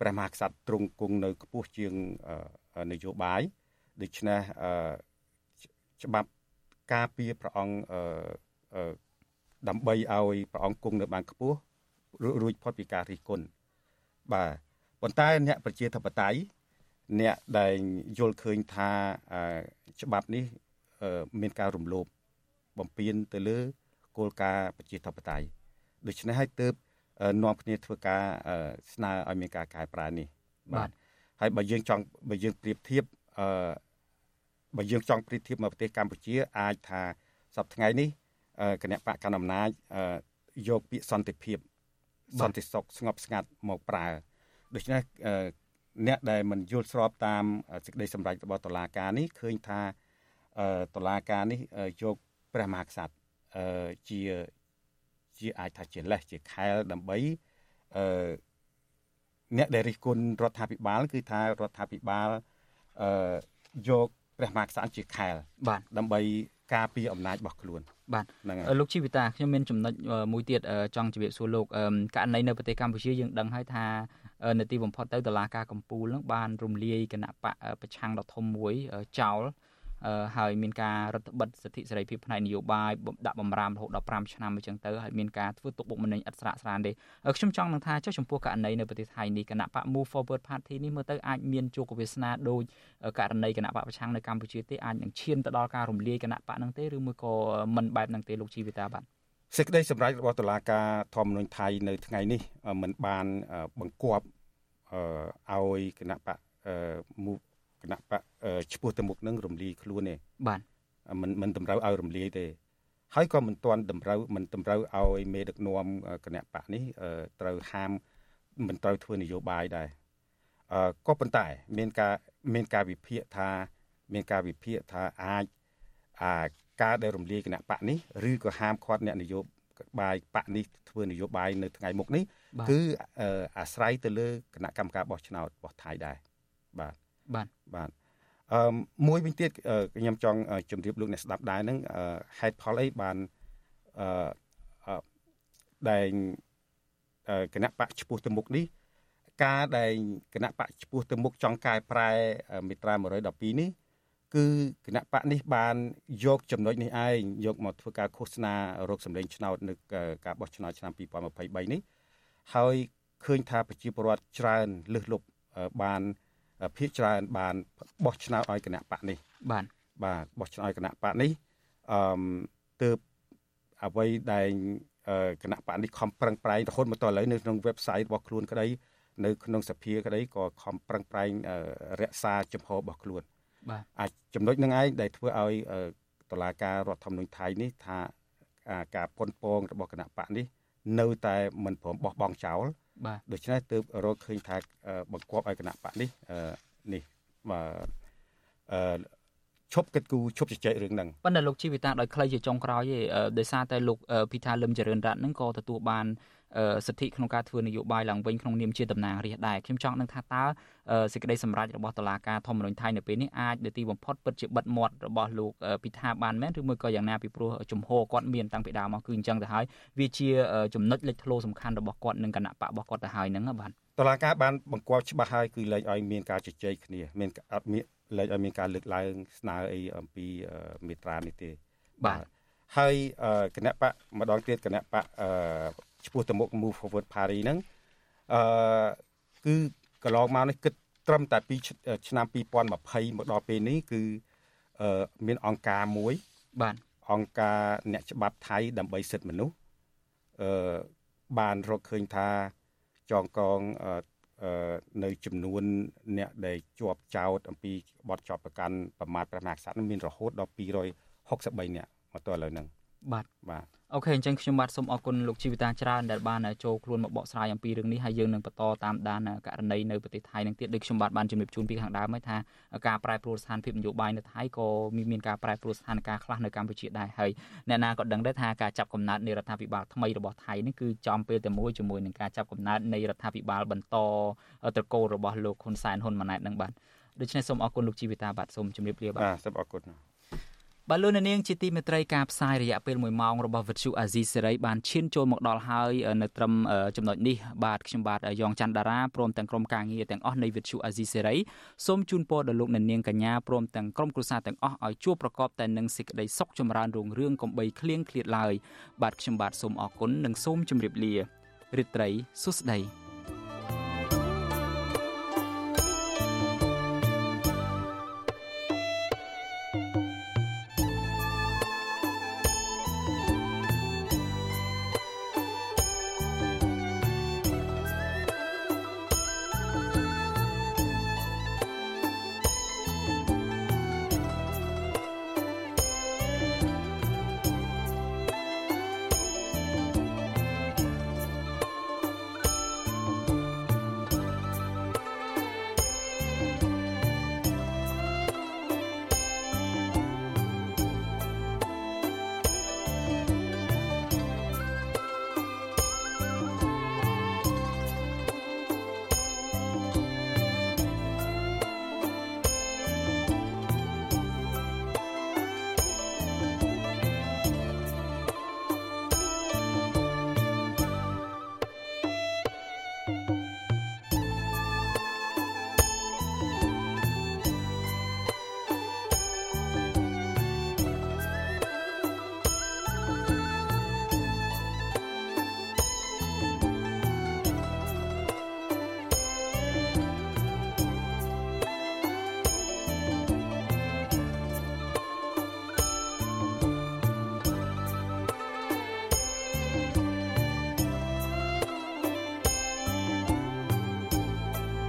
ព្រះមហាក្សត្រទ្រង់គង់នៅខ្ពស់ជាងនយោបាយ ដូច្នេះច្បាប់ការពារព្រះអង្គដើម្បីឲ្យព្រះអង្គគង់នៅបានខ្ពស់រួចផុតពីការរិះគន់បាទប៉ុន្តែអ្នកប្រជាធិបតេយ្យអ្នកដែលយល់ឃើញថាច្បាប់នេះមានការរំលោភបំពានទៅលើគោលការណ៍ប្រជាធិបតេយ្យដូច្នេះហើយទើបនាំគ្នាធ្វើការស្នើឲ្យមានការកែប្រែនេះបាទហើយបើយើងចង់បើយើងប្រៀបធៀបអឺ បើយើងចង់ប្រៀបធៀបមកប្រទេសកម្ពុជាអាចថាសប្តាហ៍ថ្ងៃនេះគណៈបកកណ្ដាលអំណាចយកពាក្យសន្តិភាពសន្តិសុខស្ងប់ស្ងាត់មកប្រើដូច្នេះអ្នកដែលមិនយល់ស្របតាមសេចក្តីសម្រេចរបស់តុលាការនេះឃើញថាតុលាការនេះយកព្រះមហាក្សត្រជាជាអាចថាជាលេសជាខែលដើម្បីអឺអ្នកដែលរិះគន់រដ្ឋាភិបាល គឺថារដ្ឋាភិបាលអឺយក ព្រះមហាក្សត្រជាខែលបាទដើម្បីការពារអំណាចរបស់ខ្លួនបាទហ្នឹងហើយលោកជីវិតាខ្ញុំមានចំណុចមួយទៀតចង់ជម្រាបសួរលោកករណីនៅប្រទេសកម្ពុជាយើងដឹងហើយថានៅទីបំផុតទៅតុលាការកំពូលនឹងបានរំលាយគណៈបកប្រឆាំងដ៏ធំមួយចោល ហើយមានការរដ្ឋបិទសិទ្ធិសេរីភាពផ្នែកនយោបាយដាក់បំរាមរហូតដល់5ឆ្នាំអញ្ចឹងទៅហើយមានការធ្វើទុកបុកម្នេញឥតស្រាកស្រានទេខ្ញុំចង់នឹងថាចុះចំពោះករណីនៅប្រទេសថៃនេះគណៈបក Move Forward Party នេះមើលទៅអាចមានជោគវាសនាដូចករណីគណៈបកប្រឆាំងនៅកម្ពុជាទេអាចនឹងឈានទៅដល់ការរំលាយគណៈបកហ្នឹងទេឬមួយក៏មិនបែបហ្នឹងទេលោកជីវិតាបាទសេចក្តីសម្រេចរបស់តុលាការធម្មនុញ្ញថៃនៅថ្ងៃនេះមិនបានបង្គាប់ឲ្យគណៈបក Move គណៈបកឈ្មោះទៅមុខនឹងរំលាយខ្លួនទេបាទមិនមិនតម្រូវឲ្យរំលាយទេ ហើយក៏មិនទាន់តម្រូវមិនតម្រូវឲ្យមេដឹកនាំគណៈបកនេះត្រូវហាមមិនត្រូវធ្វើនយោបាយដែរអឺក៏ប៉ុន្តែ មានការមានការវិភាគថា មានការវិភាគថាអាចអាការដែលរំលាយគណៈបកនេះឬក៏ហាមឃាត់អ្នកនយោបាយបកនេះធ្វើនយោបាយនៅថ្ងៃមុខនេះគឺអាស្រ័យទៅលើគណៈកម្មការបោះឆ្នោតរបស់ថៃដែរបាទ បាទបាទអឺមួយវិញទៀតខ្ញុំចង់ជម្រាបលោកអ្នកស្ដាប់ដែរហ្នឹងហេតុផលអីបានអឺដែលគណៈបកឈ្មោះទៅមុខនេះការដែលគណៈបកឈ្មោះទៅមុខចង់កែប្រែមេត្រា112នេះគឺគណៈបកនេះបានយកចំណុចនេះឯងយកមកធ្វើការឃោសនារោគសម្លេងឆ្នោតនៅការបោះឆ្នោតឆ្នាំ2023នេះហើយឃើញថាប្រជាពលរដ្ឋច្រើនលើសលប់បាន ភាគច្រើនបានបោះឆ្នោតឲ្យគណៈបកនេះ បាទបាទបោះឆ្នោតឲ្យគណៈបកនេះអឺទើបអ្វីដែលគណៈបកនេះខំប្រឹងប្រែងរហូតមកដល់ឥឡូវនៅក្នុង website របស់ខ្លួនក្តីនៅក្នុងសភាក្តីក៏ខំប្រឹងប្រែងរក្សាចំហរបស់ខ្លួន បាទអាចចំណុចនឹងឯងដែលធ្វើឲ្យតឡាការរដ្ឋធម្មនុញ្ញថៃនេះថាការប៉ុនប៉ងរបស់គណៈបកនេះ នៅតែមិនព្រមបោះបង់ចោល បាទដូច្នេះទើបរកឃើញថាបង្គាប់ឲ្យគណៈបកនេះនេះអឺឈប់គិតគូរឈប់ជជែករឿងហ្នឹងប៉ុន្តែលោកជីវិតាដោយខ្លីជាចុងក្រោយទេដោយសារតែលោកពិថាលឹមចរិនរតហ្នឹងក៏ទទួលបាន សិទ្ធិក្នុងការធ្វើនយោបាយឡើងវិញក្នុងនាមជាតំណាងរាស្ត្រដែរខ្ញុំចង់នឹងថាតើសេចក្តីសម្រេចរបស់តុលាការធម្មនុញ្ញថៃនៅពេលនេះអាចនៅទីបំផុតពិតជាបិទមាត់របស់លោកពិថាបានមែនឬមួយក៏យ៉ាងណាពីព្រោះជំហរគាត់មានតាំងពីដើមមកគឺអញ្ចឹងទៅហើយវាជាចំណុចលេចធ្លោសំខាន់របស់គាត់នឹងគណៈបករបស់គាត់ទៅហើយហ្នឹងបាទតឡាការបានបង្គាប់ច្បាស់ហើយគឺលែងឲ្យមានការជជែកគ្នាមានអត់មានលែងឲ្យមានការលើកឡើងស្នើអីអំពីមេត្រានេះទេបាទហើយគណៈបកម្ដងទៀតគណៈបក ឈ្មោះទៅមុខ Move Forward Party ហ្នឹងអឺគឺកន្លងមកនេះគិតត្រឹមតែពីឆ្នាំ2020មកដល់ពេលនេះគឺអឺមានអង្គការមួយបាទអង្គការអ្នកច្បាប់ថៃដើម្បីសិទ្ធិមនុស្សអឺបានរកឃើញថាចងកងអឺនៅចំនួនអ្នកដែលជាប់ចោតអំពីបទជាប់ប្រកាន់ប្រមាថព្រះមហាក្សត្រនឹងមានរហូតដល់263អ្នកមកទល់ឥឡូវហ្នឹងបាទបាទ អូខេអញ្ចឹងខ្ញុំបាទសូមអរគុណលោកជីវិតាច្រើនដែលបានចូលខ្លួនមកបកស្រាយអំពីរឿងនេះហើយយើងនឹងបន្តតាមដានករណីនៅប្រទេសថៃនឹងទៀតដូចខ្ញុំបាទបានជំរាបជូនពីខាងដើមហើយថាការប្រែប្រួលស្ថានភាពនយោបាយនៅថៃក៏មានការប្រែប្រួលស្ថានភាពខ្លះនៅកម្ពុជាដែរហើយអ្នកណាក៏ដឹងដែរថាការចាប់កំណើតនៃរដ្ឋាភិបាលថ្មីរបស់ថៃនេះគឺចំពេលតែមួយជាមួយនឹងការចាប់កំណើតនៃរដ្ឋាភិបាលបន្តត្រកូលរបស់លោកហ៊ុនសែនហ៊ុនម៉ាណែតនឹងបាទដូច្នេះសូមអរគុណលោកជីវិតាបាទសូមជម្រាបលាបាទបាទសូមអរគុណ បាទលោកនាងជាទីមេត្រីការផ្សាយរយៈពេល1ម៉ោងរបស់វិទ្យុអាស៊ីសេរីបានឈានចូលមកដល់ហើយនៅត្រឹមចំណុចនេះបាទខ្ញុំបាទយ៉ងច័ន្ទដារាព្រមទាំងក្រុមការងារទាំងអស់នៃវិទ្យុអាស៊ីសេរីសូមជូនពរដល់លោកនាងកញ្ញាព្រមទាំងក្រុមគ្រួសារទាំងអស់ឲ្យជួបប្រកបតែនឹងសេចក្តីសុខចម្រើនរុងរឿងកំបីគ្លៀងគ្លាតឡើយបាទខ្ញុំបាទសូមអរគុណនិងសូមជម្រាបលារីត្រីសុស្ដី